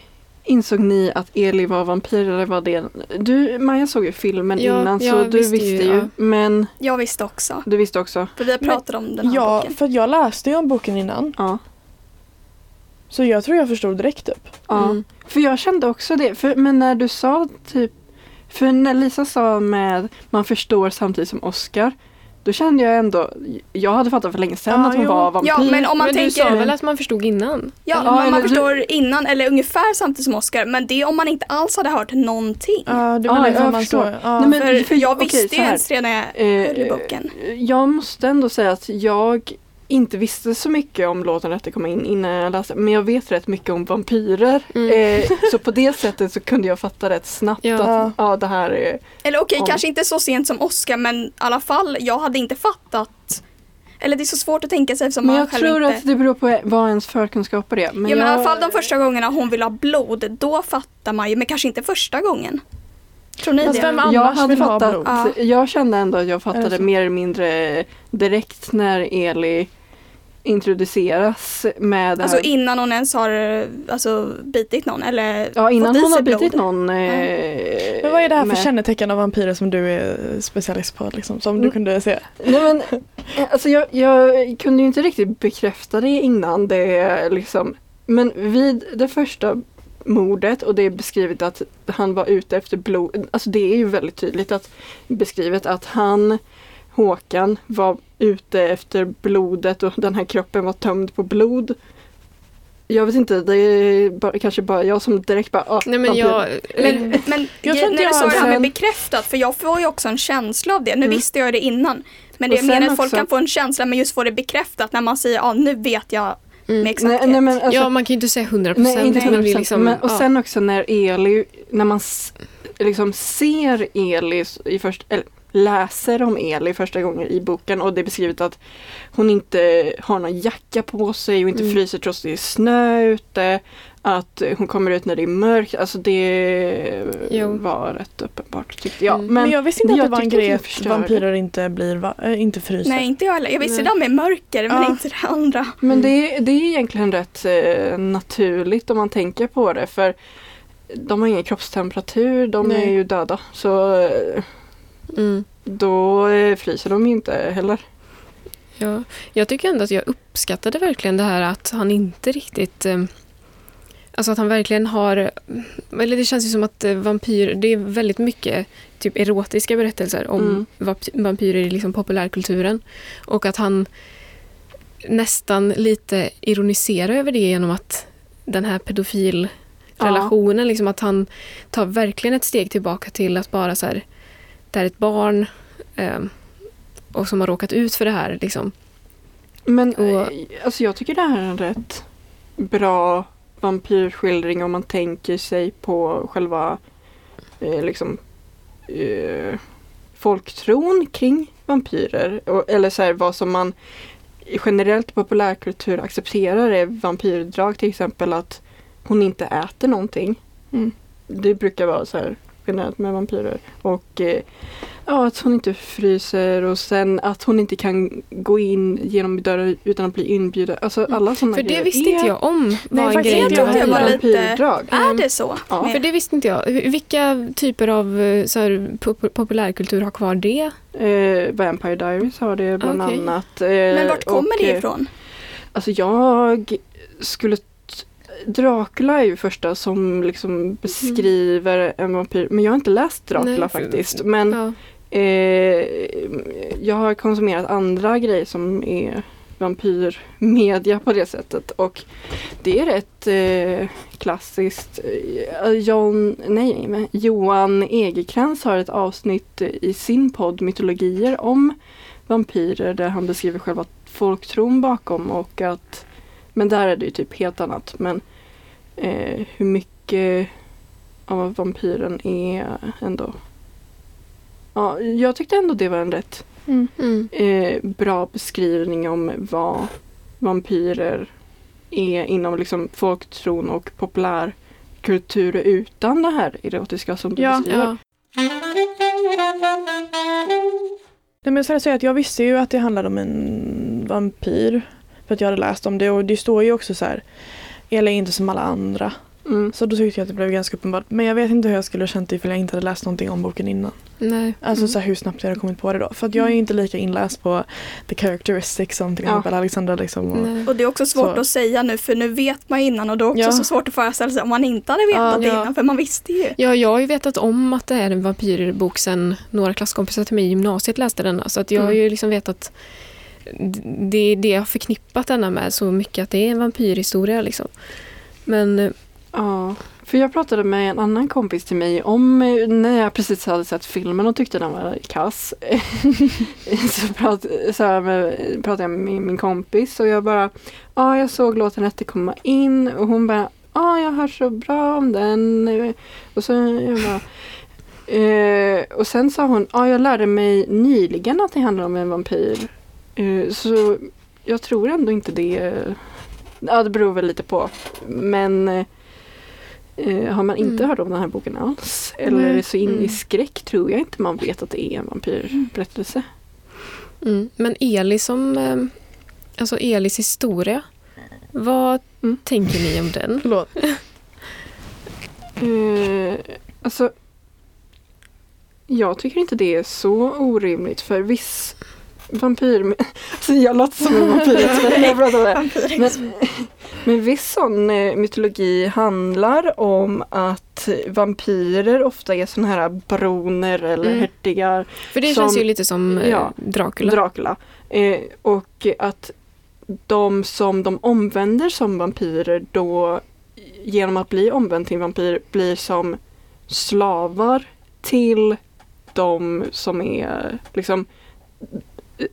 insåg ni att Eli var vampyr eller var det? Du, Maja såg ju filmen Ja, innan så du visste visste ju, ju. ja. Men Jag visste också, du visste också? för vi har pratat om den här Ja, boken. för jag läste ju om boken innan. Ja. Så jag tror jag förstod direkt upp. ja. Mm. För jag kände också det. För, men när du sa typ För när Lisa sa med man förstår samtidigt som Oscar Då kände jag ändå Jag hade fattat för länge sedan Ja, att hon jo. var vampyr. Ja men om man Men du tänker, sa väl att man förstod innan? ja, Ja, men man eller du- förstår innan eller ungefär samtidigt som Oscar men det är om man inte alls hade hört någonting. Ja, det Ja, var liksom jag man förstår. så. Ja. Nej, men- för, för- jag visste ju ens redan när jag hörde Eh, boken. Jag måste ändå säga att jag inte visste så mycket om låten Rätt att komma in innan jag läste. Men jag vet rätt mycket om vampyrer. Mm. Eh, så på det sättet så kunde jag fatta rätt snabbt Ja. att ja, det här är... Eller okej, Om- kanske inte så sent som Oscar men i alla fall, jag hade inte fattat. Eller det är så svårt att tänka sig eftersom Men man jag själv tror inte... att det beror på vad ens förkunskaper är. Men ja men i jag, alla fall de första gångerna hon vill ha blod, då fattar man ju, men kanske inte första gången. Tror ni Fast det? vem jag hade fattat, blod? Ja. jag kände ändå att jag fattade mer eller mindre direkt när Eli introduceras med det Alltså här. innan hon ens har alltså, bitit någon eller Ja, innan hon har sig blod. bitit någon. Eh, Men vad är det här för med- kännetecken av vampyrer som du är specialist på? Liksom, som du Mm. kunde se? Nej men, eh, alltså jag, jag kunde ju inte riktigt bekräfta det innan det liksom. Men vid det första mordet och det är beskrivet att han var ute efter blod. Alltså det är ju väldigt tydligt att beskrivet att han, Håkan, var ute efter blodet och den här kroppen var tömd på blod. Jag vet inte, det är bara, kanske bara jag som direkt bara ah, Nej men vampyr. jag... Men, men Jag ge- tror inte när jag du sa det här med bekräftat, för jag får ju också en känsla av det. Nu Mm. visste jag det innan. Men det Och jag menar att folk också- kan få en känsla men just få det bekräftat när man säger ja nu vet jag Mm. med exakthet. nej, nej, men alltså, ja, man kan ju inte säga 100 Nej, procent. inte Nej. 100%. men det är liksom, men, och ja. sen också när Eli, när man s- liksom ser Eli i först, eller läser om Eli första gången i boken och det är beskrivet att hon inte har någon jacka på sig och inte Mm. fryser trots det är snö ute. att hon kommer ut när det är mörkt. Alltså det Jo. var rätt uppenbart tyckte jag. Mm. Men, Men, jag visste inte att det var en grej att vampyrer inte, blir va- äh, inte fryser. Nej, inte jag heller. Jag visste Nej. där med mörker, men Ja. inte det andra. men det, det är egentligen rätt eh, naturligt om man tänker på det. För de har ingen kroppstemperatur, de Nej. är ju döda. Så eh, Mm. då eh, fryser de ju inte heller. Ja, jag tycker ändå att jag uppskattade verkligen det här att han inte riktigt... Eh, alltså att han verkligen har... Eller det känns ju som att eh, vampyr... Det är väldigt mycket typ erotiska berättelser om Mm. vamp- vampyrer i liksom populärkulturen. Och att han nästan lite ironiserar över det genom att den här pedofilrelationen, liksom att han tar verkligen ett steg tillbaka till att bara så här, det här är ett barn eh, och som har råkat ut för det här. Liksom. Men Och- eh, alltså jag tycker det här är en rätt bra vampyrskildring om man tänker sig på själva eh, liksom eh, folktron kring vampyrer. Och, eller så här, vad som man generellt i populärkultur accepterar är vampyrdrag till exempel att hon inte äter någonting. Mm. Det brukar vara så här generellt med vampyrer. Och eh, ja, att hon inte fryser och sen att hon inte kan gå in genom dörrar utan att bli inbjuden. Alltså alla sådana För det visste inte jag om var en faktiskt grej. jag trodde det var lite-. Är det så? Ja. För det visste inte jag. Vilka typer av eh, så här, pop- populärkultur har kvar det? Eh, Vampire Diaries har det bland Okej. annat. Eh, Men vart kommer och, det eh, ifrån? Alltså jag skulle Dracula är ju första som liksom beskriver en vampyr. Men jag har inte läst Dracula Nej, faktiskt. Men Ja. eh, jag har konsumerat andra grejer som är vampyrmedia på det sättet. Och det är rätt eh, klassiskt. Eh, John, nej, men Johan Egerkrans har ett avsnitt i sin podd Mytologier om vampyrer där han beskriver själva folktron bakom och att men där är det ju typ helt annat. Men eh, hur mycket av vampyren är ändå Ja, jag tyckte ändå det var en rätt Mm. Mm. eh, bra beskrivning om vad vampyrer är inom liksom folktron och populärkultur utan det här erotiska som du Ja. beskriver. Ja. Nej, men jag säga att jag visste ju att det handlade om en vampyr. För att jag hade läst om det och det står ju också så här. Eller inte som alla andra. Mm. Så då tyckte jag att det blev ganska uppenbart. Men jag vet inte hur jag skulle ha känt ifall jag inte hade läst någonting om boken innan. Nej. Alltså Mm. så här, hur snabbt jag hade kommit på det då. För att jag är inte lika inläst på the characteristics som till Ja. exempel Alexandra liksom. Och, Nej. Och det är också svårt Så. att säga nu för nu vet man innan och då är det också Ja. så svårt att föreställa sig om man inte hade vetat Ja. det Ja. innan för man visste ju. Ja, jag har ju vetat om att det är en vampyrbok sen några klasskompisar till mig i gymnasiet läste den. Så att jag har Mm. ju liksom vetat det är det jag har förknippat denna med så mycket att det är en vampyrhistoria liksom. Men eh, Ja, för jag pratade med en annan kompis till mig om eh, när jag precis hade sett filmen och tyckte den var kass. så, prat, så här med, pratade jag med min, kompis och jag bara Ja, jag såg låten rätt komma in och hon bara Ja, jag hör så bra om den. Och så jag bara Uh, Och sen sa hon Ja, jag lärde mig nyligen att det handlar om en vampyr. Eh, så jag tror ändå inte det. Ja, det beror väl lite på. Men eh, har man inte Mm. hört om den här boken alls eller är så in i Mm. skräck tror jag inte man vet att det är en vampyrberättelse. Mm. Men Eli som, eh, alltså Elis historia, vad Mm. tänker ni om den? Förlåt. Eh, alltså, jag tycker inte det är så orimligt för viss vampyr... Alltså jag låter som en jag pratar det. Men, men viss sån eh, mytologi handlar om att vampyrer ofta är såna här baroner eller Mm. hertigar För det Som- känns ju lite som eh, ja, Dracula. Dracula. Eh, och att de som de omvänder som vampyrer då genom att bli omvänd till vampyr blir som slavar till de som är liksom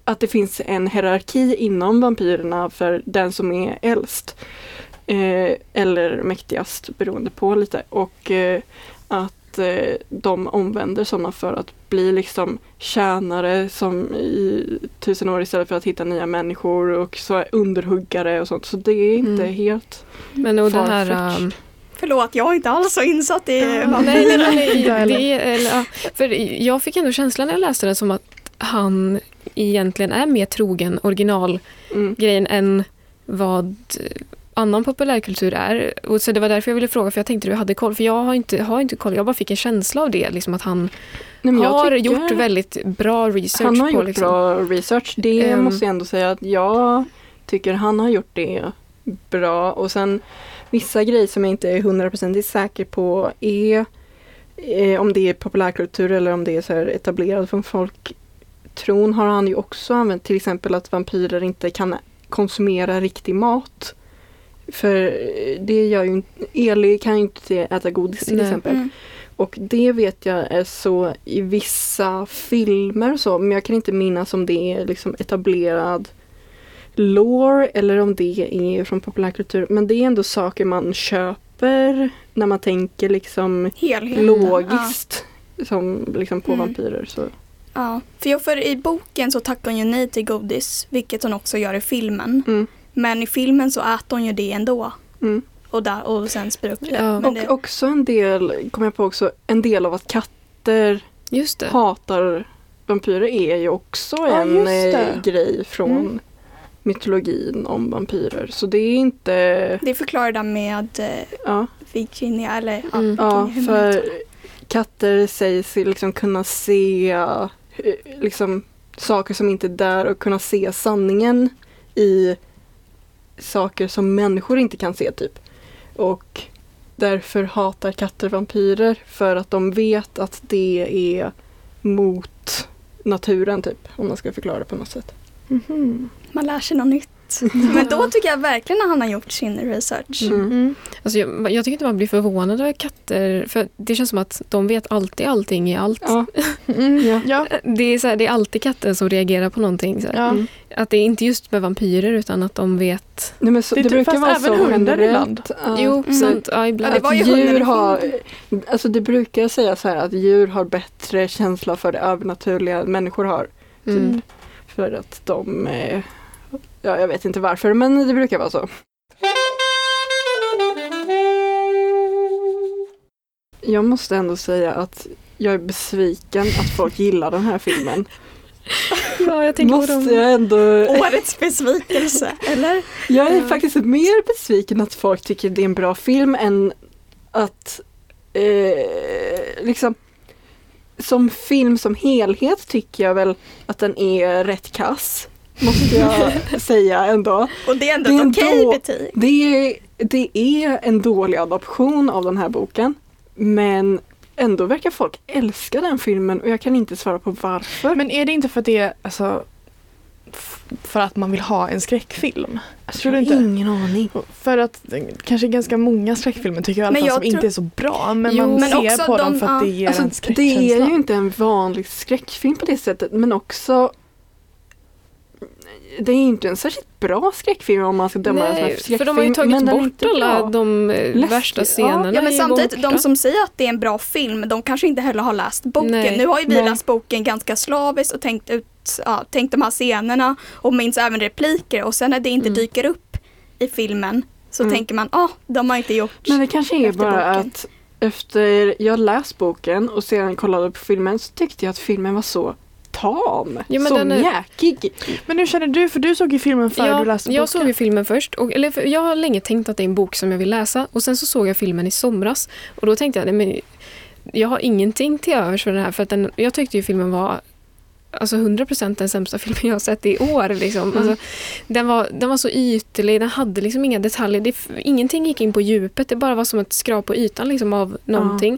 att det finns en hierarki inom vampyrerna för den som är äldst. Eh, eller mäktigast beroende på lite. Och eh, att eh, de omvänder sådana för att bli liksom tjänare som i tusen år istället för att hitta nya människor och så är underhuggare och sånt. Så det är inte Mm. helt Men och det här... Um, Förlåt, jag är inte alls så insatt i Ja. vad nej, nej, nej, det, eller, för jag fick ändå känslan när jag läste den som att han egentligen är mer trogen originalgrejen mm. än vad annan populärkultur är. Och så det var därför jag ville fråga, för jag tänkte du hade koll. För jag har inte, har inte koll, jag bara fick en känsla av det. Liksom att han Nej, har tycker- gjort väldigt bra research Han har på gjort liksom. bra research. Det Ehm. måste jag ändå säga att jag tycker han har gjort det bra. Och sen vissa grejer som jag inte är hundraprocentigt säker på är eh, om det är populärkultur eller om det är så här etablerat från folktron har han ju också använt till exempel att vampyrer inte kan konsumera riktig mat. För eh, det gör ju Eli kan ju inte äta godis till Nej. exempel. Mm. Och det vet jag är så i vissa filmer och så, men jag kan inte minnas om det är liksom etablerad lore eller om det är från populärkultur. Men det är ändå saker man köper när man tänker liksom Helheten. logiskt som liksom på Mm. vampyrer. Så. Ja, för, jag, för i boken så tackar hon ju nej till godis, vilket hon också gör i filmen. Mm. Men i filmen så äter hon ju det ändå. Mm. Och, där, och sen upp det. Ja. Och det också en del, kommer jag på också, en del av att katter hatar vampyrer är ju också Ja, en eh, grej från Mm. mytologin om vampyrer. Så det är inte... det förklarar det med eh, Ja, Virginia, eller ja, Mm. ja för katter sägs liksom kunna se Eh, liksom, saker som inte är där och kunna se sanningen i saker som människor inte kan se typ. Och därför hatar katter vampyrer för att de vet att det är mot naturen typ, om man ska förklara det på något sätt. Mhm. Man lär sig något nytt. Men då tycker jag verkligen att han har gjort sin research. Mm. Mm. Alltså jag, jag tycker inte man blir förvånad över katter. För det känns som att de vet alltid allting i allt. Ja, Mm. Ja. Det, är så här, det är alltid katten som reagerar på någonting. Så här. Ja. Mm. Att det är inte just med vampyrer utan att de vet. Nej, men så, Det det, typ- brukar vara även så hundar ibland. ja. Jo, Mm. sant. Ja, ibland. Ja, det var ju att djur har, alltså det brukar säga så här att djur har bättre känsla för det övernaturliga än människor har. Mm. Typ. För att de, eh, ja jag vet inte varför men det brukar vara så. Jag måste ändå säga att jag är besviken att folk gillar den här filmen. Ja, jag tänker på Måste dem. jag ändå... Årets besvikelse, eller? Jag är Ja. faktiskt mer besviken att folk tycker det är en bra film än att eh, liksom som film som helhet tycker jag väl att den är rätt kass. Måste jag säga ändå. Och det är ändå Det är ett okej ändå- betyg. Det är, det är en dålig adaption av den här boken. Men ändå verkar folk älska den filmen och jag kan inte svara på varför. Men är det inte för att det är alltså, för att man vill ha en skräckfilm? jag tror har inte? ingen aning. För att eh, kanske ganska många skräckfilmer tycker jag i alla Men fall jag som tror- inte är så bra. Men Jo, man men ser också på de- dem för att det ger Alltså, en det skräckkänsla. är ju inte en vanlig skräckfilm på det sättet men också det är inte en särskilt bra skräckfilm om man ska döma den som en Nej, skräckfilm. för de har ju tagit bort alla bra. de eh, Läskigt. värsta scenerna. Ja men samtidigt, borta. de som säger att det är en bra film, de kanske inte heller har läst boken. Nej. Nu har ju vi Nej. läst boken ganska slaviskt och tänkt ut ja, tänkt de här scenerna och minns även repliker och sen när det inte Mm. dyker upp i filmen så Mm. tänker man, ah, de har inte gjort Men det kanske är efter bara boken. att efter jag läst boken och sedan kollade på filmen så tyckte jag att filmen var så tam. Ja, men så den är- mjäkig. Men hur känner du? För du såg ju filmen före ja, du läste boken. jag såg ju filmen först. Och, eller, jag har länge tänkt att det är en bok som jag vill läsa. Och sen så såg jag filmen i somras. Och då tänkte jag, nej, men jag har ingenting till övers för den här. För att den, jag tyckte ju filmen var alltså 100% den sämsta filmen jag har sett i år. Liksom. Mm. Alltså, den, var, den var så ytlig, den hade liksom inga detaljer. Det, ingenting gick in på djupet, det bara var som ett skrap på ytan liksom, av någonting.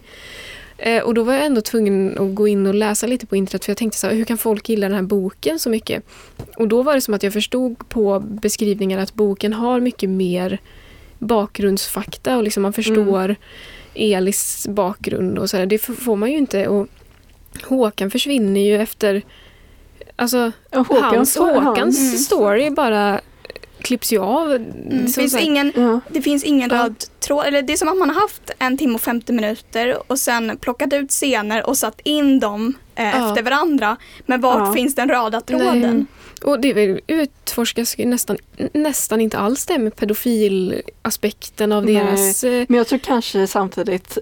Eh, och då var jag ändå tvungen att gå in och läsa lite på internet för jag tänkte så här, hur kan folk gilla den här boken så mycket? Och då var det som att jag förstod på beskrivningar att boken har mycket mer bakgrundsfakta och liksom man förstår Elis bakgrund och så där. Det får man ju inte. Och Håkan försvinner ju efter... Alltså, Och Håkan- hans, han- Håkans Mm. story bara klipps ju av. Mm, det, finns ingen, Ja. det finns ingen röd tråd. Eller det är som att man har haft en timme och 50 minuter och sen plockat ut scener och satt in dem eh, efter varandra. Men vart Ja. finns den röda tråden? Och det utforskas ju nästan, nästan inte alls det med pedofilaspekten av Nej. deras... eh, Men jag tror kanske samtidigt,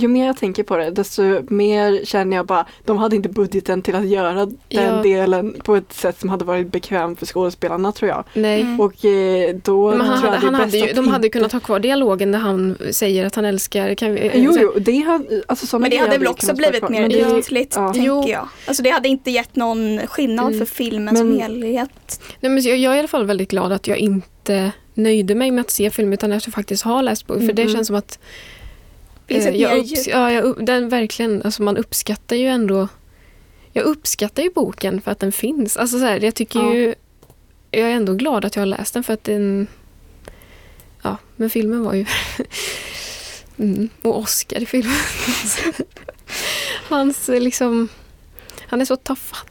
ju mer jag tänker på det, desto mer känner jag bara, de hade inte budgeten till att göra den Ja. delen på ett sätt som hade varit bekvämt för skådespelarna tror jag. Nej. Mm. Och eh, då Men han tror hade, jag det är han hade bäst ju, de hade kunnat ha kvar dialogen där han säger att han älskar... Kan vi, Jo, så här- jo, det hade, alltså Men det hade väl också blivit mer. Men ytligt, ja. tänker jag. Alltså det hade inte gett någon skillnad Mm. för filmen som Men- helhet. Nej, men jag, jag är i alla fall väldigt glad att jag inte nöjde mig med att se filmen utan att jag faktiskt har läst boken. För det känns som att eh, jag upps- ja, jag, den verkligen, alltså man uppskattar ju ändå Jag uppskattar ju boken för att den finns. Alltså så här, jag tycker Ja. ju Jag är ändå glad att jag har läst den för att den Ja, men filmen var ju mm, Och Oscar i filmen. Hans eh, liksom Han är så tafatt.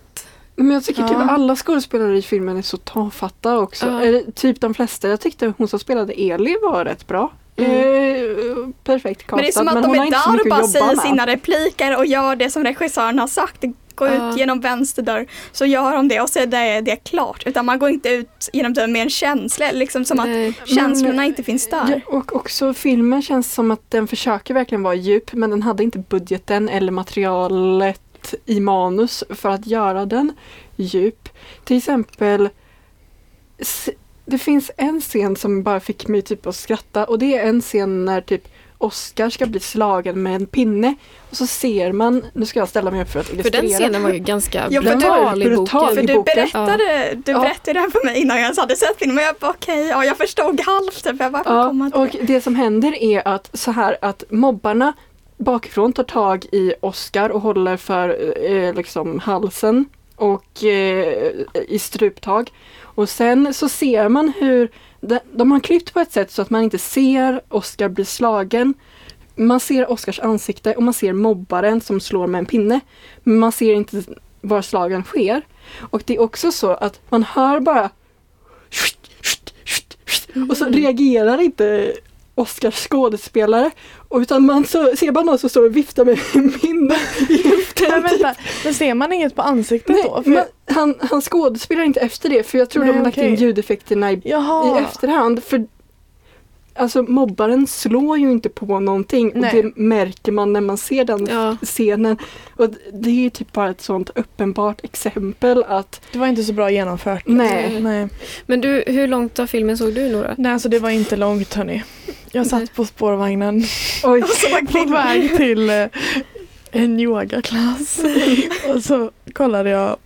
Men jag tycker typ Ja. alla skådespelare i filmen är så tafatta också. Ja. Eller, typ de flesta. Jag tyckte hon som spelade Eli var rätt bra. Mm. Eh, perfekt castad. Men det är som att de är där och bara att säger med. sina repliker och gör det som regissören har sagt. Gå Ja. ut genom vänster dörr så gör de det och så är det, det är klart. Utan man går inte ut genom dörren med en känsla, liksom som att Nej. känslorna inte finns där. Ja, och också filmen känns som att den försöker verkligen vara djup men den hade inte budgeten eller materialet i manus för att göra den djup. Till exempel det finns en scen som bara fick mig typ att skratta och det är en scen när typ Oscar ska bli slagen med en pinne och så ser man, nu ska jag ställa mig upp för att För illustrera. den scenen var ju ganska Ja, för brutal i boken. För du berättade, du Ja. berättade det här för mig innan jag ens hade sett filmen. Och jag bara okej, ja, jag förstod halvt. För jag bara, Ja, och det. det som händer är att så här att mobbarna bakifrån tar tag i Oscar och håller för eh, liksom halsen och eh, i struptag. Och sen så ser man hur de, de har klippt på ett sätt så att man inte ser Oscar bli slagen. Man ser Oscars ansikte och man ser mobbaren som slår med en pinne. Men man ser inte var slagen sker. Och det är också så att man hör bara och så reagerar inte Oscars skådespelare. Och utan man så, ser man någon som står och viftar med pinne i luften. Men vänta, men ser man inget på ansiktet Nej, då? För, men han, han skådespelar inte efter det för jag tror Nej, de har lagt in okej. ljudeffekterna i, i efterhand. För Alltså mobbaren slår ju inte på någonting och Nej. det märker man när man ser den Ja. scenen. Och det är ju typ bara ett sånt uppenbart exempel att Det var inte så bra genomfört. Nej. Nej. Men du, hur långt av filmen såg du Nora? Nej, alltså det var inte långt hörni. Jag satt Nej. på spårvagnen oj, Och på väg till eh, en yogaklass. och så kollade jag,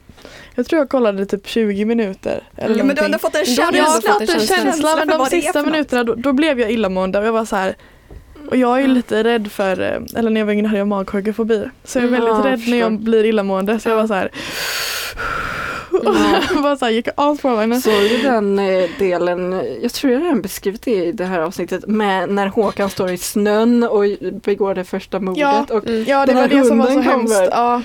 jag tror jag kollade typ 20 minuter. Eller Ja, men du ändå fått en du Jag har känsla. fått en känsla. känsla, men de sista minuterna då, då blev jag illamående och jag var så här och jag är ju lite rädd för, eh, eller när jag var yngre hade jag magsjukefobi. Så jag är Ja, väldigt jag rädd när jag förstår. blir illamående så jag var så här och bara så här, gick av spårvagnen. Så ju den eh, delen, jag tror jag redan beskrivit det i det här avsnittet, med när Håkan står i snön och begår det första mordet. Ja. Och Mm. Ja det var det som var så hemskt. Ja,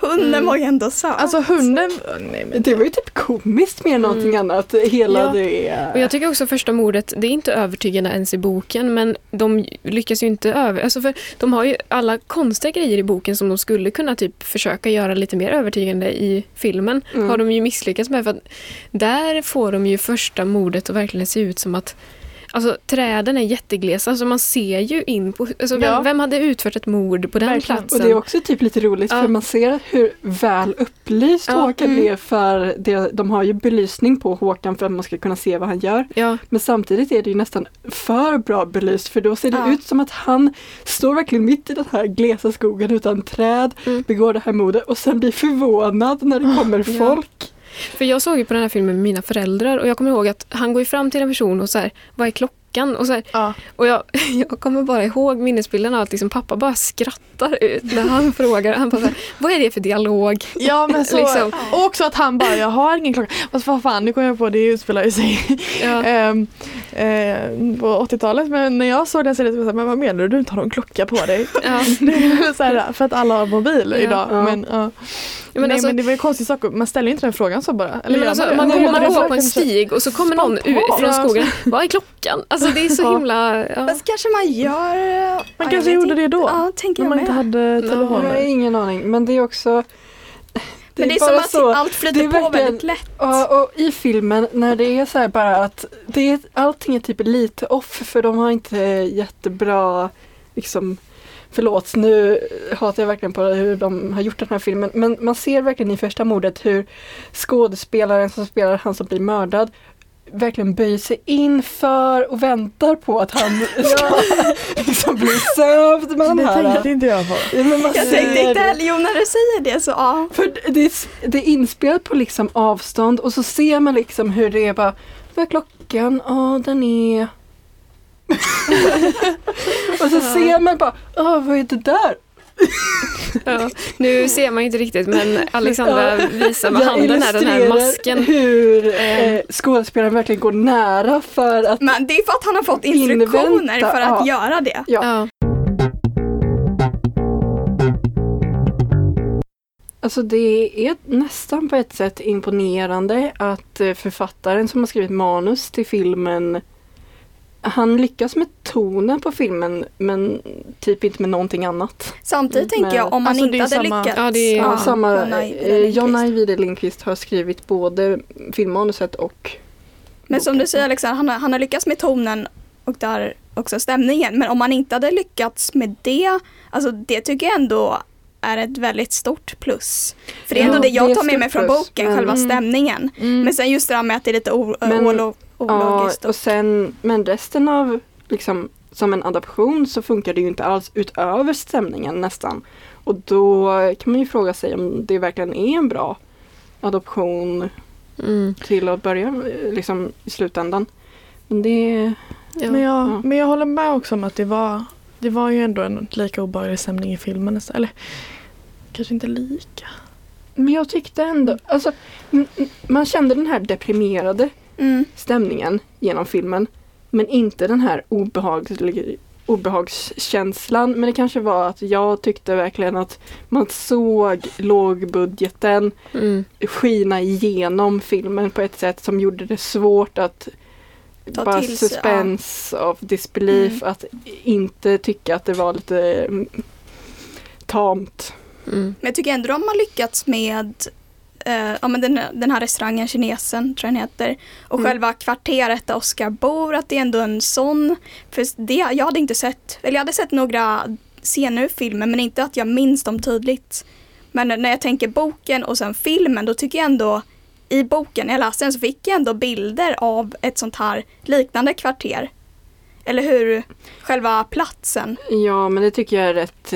Hunden var ju ändå söt. alltså hunden, nej men det var ju typ komiskt mer än någonting annat. Hela Ja. det. Och jag tycker också första mordet, det är inte övertygande ens i boken men de lyckas ju inte över... Alltså för de har ju alla konstiga grejer i boken som de skulle kunna typ försöka göra lite mer övertygande i filmen. Mm. Har de ju misslyckats med för att där får de ju första mordet att verkligen se ut som att Alltså träden är jätteglesa, alltså man ser ju in på... Alltså, vem, Ja. vem hade utfört ett mord på den Verkligen. platsen? Och det är också typ lite roligt Ja. för man ser hur väl upplyst Ja, Håkan mm. är för det, de har ju belysning på Håkan för att man ska kunna se vad han gör. Ja, Men samtidigt är det ju nästan för bra belyst för då ser det Ja. ut som att han står verkligen mitt i den här glesa skogen utan träd, Mm. begår det här mordet och sen blir förvånad när det kommer Ja. folk för jag såg ju på den här filmen med mina föräldrar och jag kommer ihåg att han går ju fram till en person och så här, vad är klockan? Klockan. Och, så här, Ja. och jag, jag kommer bara ihåg minnesbilden av att liksom pappa bara skrattar ut när han frågar. Han bara här, vad är det för dialog? Ja men så, Liksom. och också att han bara, jag har ingen klocka. Fast vad fan, nu kommer jag på, det utspelar ju sig Ja. ehm, eh, på 80-talet. Men när jag såg den så det så här, men vad menar du, du inte har någon klocka på dig? Ja. Här, för att alla har mobil Ja. idag. Ja. Men, ja. Men Nej alltså- men det var ju en konstig sak, man ställer ju inte den frågan så bara. Eller alltså, man, men man det går var på en stig och så kommer någon ut från skogen. Vad är klockan? Alltså det är så Ja. himla... Ja. Fast kanske man gör... ja, Man jag kanske gjorde inte. det då. Ja, tänker När jag man med. inte hade Jag har telefoner. ingen aning, men det är också Men det är som att allt det flyter är på väldigt lätt. Ja, och i filmen när det är så här bara att det är, allting är typ lite off för de har inte jättebra liksom Förlåt, nu hatar jag verkligen på hur de har gjort den här filmen men man ser verkligen i första mordet hur skådespelaren som spelar han som blir mördad verkligen böjer sig in för och väntar på att han ska liksom bli sövd med den Det här. tänkte inte jag på. Ja, Jag tänkte inte det. heller, jo när du säger det så ja. För det det är inspelat på liksom avstånd och så ser man liksom hur det är bara Vad är klockan? Ja den är Och så ser man bara Åh vad är det där? Ja. Nu ser man ju inte riktigt men Alexandra visar med handen här, den här masken. hur eh, skådespelaren verkligen går nära för att Men det är för att han har fått instruktioner Invänta, för att ja. göra det. Ja. Ja. Alltså det är nästan på ett sätt imponerande att eh, författaren som har skrivit manus till filmen han lyckas med tonen på filmen men typ inte med någonting annat. Samtidigt Mm, tänker jag om man Alltså, inte hade samma- lyckats. Ja, det är- Ja, Ja, samma, John Ajvide eh, Lindqvist. Har skrivit både filmmanuset och Men som du säger Alexander, han har, han har lyckats med tonen och där också stämningen. Men om man inte hade lyckats med det, alltså det tycker jag ändå är ett väldigt stort plus. För det är Ja, ändå det jag tar med mig från plus, boken, men- själva stämningen. Mm. Men sen just det där med att det är lite Men- Ja, och sen, men resten av, liksom, som en adaption så funkar det ju inte alls utöver stämningen nästan. Och då kan man ju fråga sig om det verkligen är en bra adoption Mm. till att börja liksom i slutändan. Men det, Ja. Men, jag, Ja. men jag håller med också om att det var, det var ju ändå en lika obehaglig stämning i filmen. Eller kanske inte lika. men jag tyckte ändå, alltså man kände den här deprimerade Mm. stämningen genom filmen. Men inte den här obehaglig, obehagskänslan. Men det kanske var att jag tyckte verkligen att man såg lågbudgeten Mm. skina igenom filmen på ett sätt som gjorde det svårt att Ta bara till sig, suspense of disbelief, Mm. att inte tycka att det var lite mm, tamt. Mm. Men jag tycker ändå de har lyckats med eh, ja, men den, den här restaurangen, kinesen tror jag den heter. Och Mm. själva kvarteret där Oscar bor, att det är ändå en sån. För det, jag hade inte sett, eller jag hade sett några scener ur filmen men inte att jag minns dem tydligt. Men när jag tänker boken och sen filmen då tycker jag ändå i boken, när jag läste den så fick jag ändå bilder av ett sånt här liknande kvarter. Eller hur? Själva platsen. Ja men det tycker jag är rätt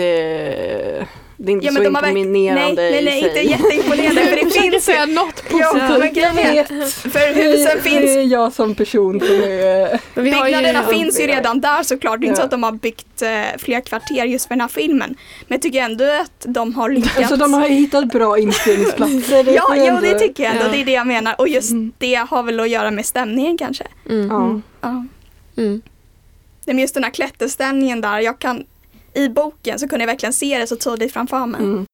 eh, det är inte Ja, men så imponerande Nej, nej, nej, i sig. inte jätteimponerande för det Försöker finns säga något Ja, positivt. men är- vet. För husen det, finns det är jag som person som är... Har ju, Byggnaderna finns ju redan där såklart. Det är inte Ja. så att de har byggt eh, fler kvarter just för den här filmen. Men jag tycker ändå att de har lyckats. Alltså de har hittat bra inspelningsplatser. Ja, jo, det tycker jag ändå. Ja. Det är det jag menar. Och just Mm. det har väl att göra med stämningen kanske. mm. Ja. Ja. Mm. Nej, Men just den här klätterställningen där. Jag kan, i boken så kunde jag verkligen se det så tydligt framför mig. Mm.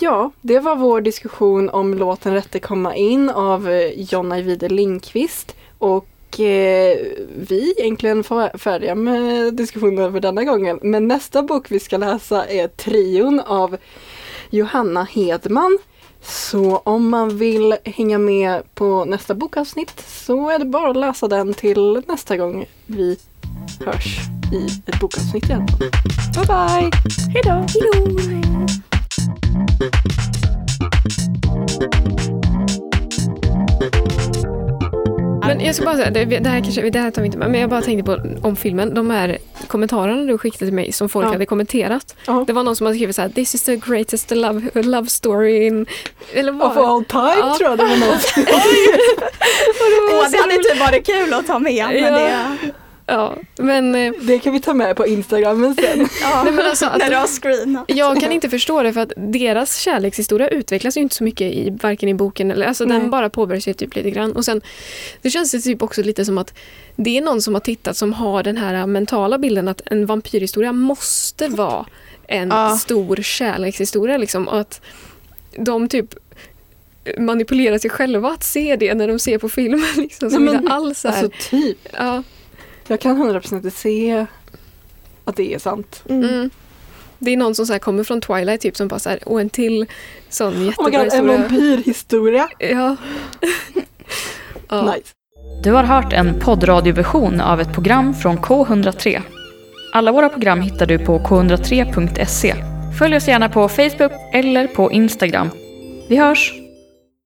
Ja, det var vår diskussion om låten Rätte komma in av eh, Jonna John Ajvide Lindqvist. Och eh, vi är egentligen färdiga med diskussionen för denna gången. Men nästa bok vi ska läsa är Trion av Johanna Hedman. Så om man vill hänga med på nästa bokavsnitt så är det bara att läsa den till nästa gång vi hörs i ett bokavsnitt igen. Bye bye! Hejdå! Men jag ska bara säga, det, det, här kanske, det här tar vi inte med, men jag bara tänkte på om filmen. De här kommentarerna du skickade till mig som folk Ja. hade kommenterat. Ja. Det var någon som hade skrivit så här: This is the greatest love, love story in... Eller vad? Of all time Ja. tror jag det var något. Åh, det hade typ varit kul att ta med. Men Ja. det, Ja, men eh, Det kan vi ta med på Instagram sen. ja, Nej, men alltså att- när du har screenat. jag kan inte förstå det för att deras kärlekshistoria utvecklas ju inte så mycket i varken i boken eller alltså Nej. den bara påbörjas ju typ lite grann. Och sen det känns det typ också lite som att det är någon som har tittat som har den här mentala bilden att en vampyrhistoria måste vara en Ja. stor kärlekshistoria liksom och att de typ manipulerar sig själva att se det när de ser på filmen. Liksom, som Nej, men, inte alls är... Alltså typ. ja, Jag kan 100% se att det är sant. mm. Det är någon som så här kommer från Twilight typ som bara så här, och en till sån Oh jättebra god, en historia. vampyrhistoria. Ja. ja. Nice. Du har hört en poddradioversion av ett program från K103. Alla våra program hittar du på k103.se. Följ oss gärna på Facebook eller på Instagram. Vi hörs!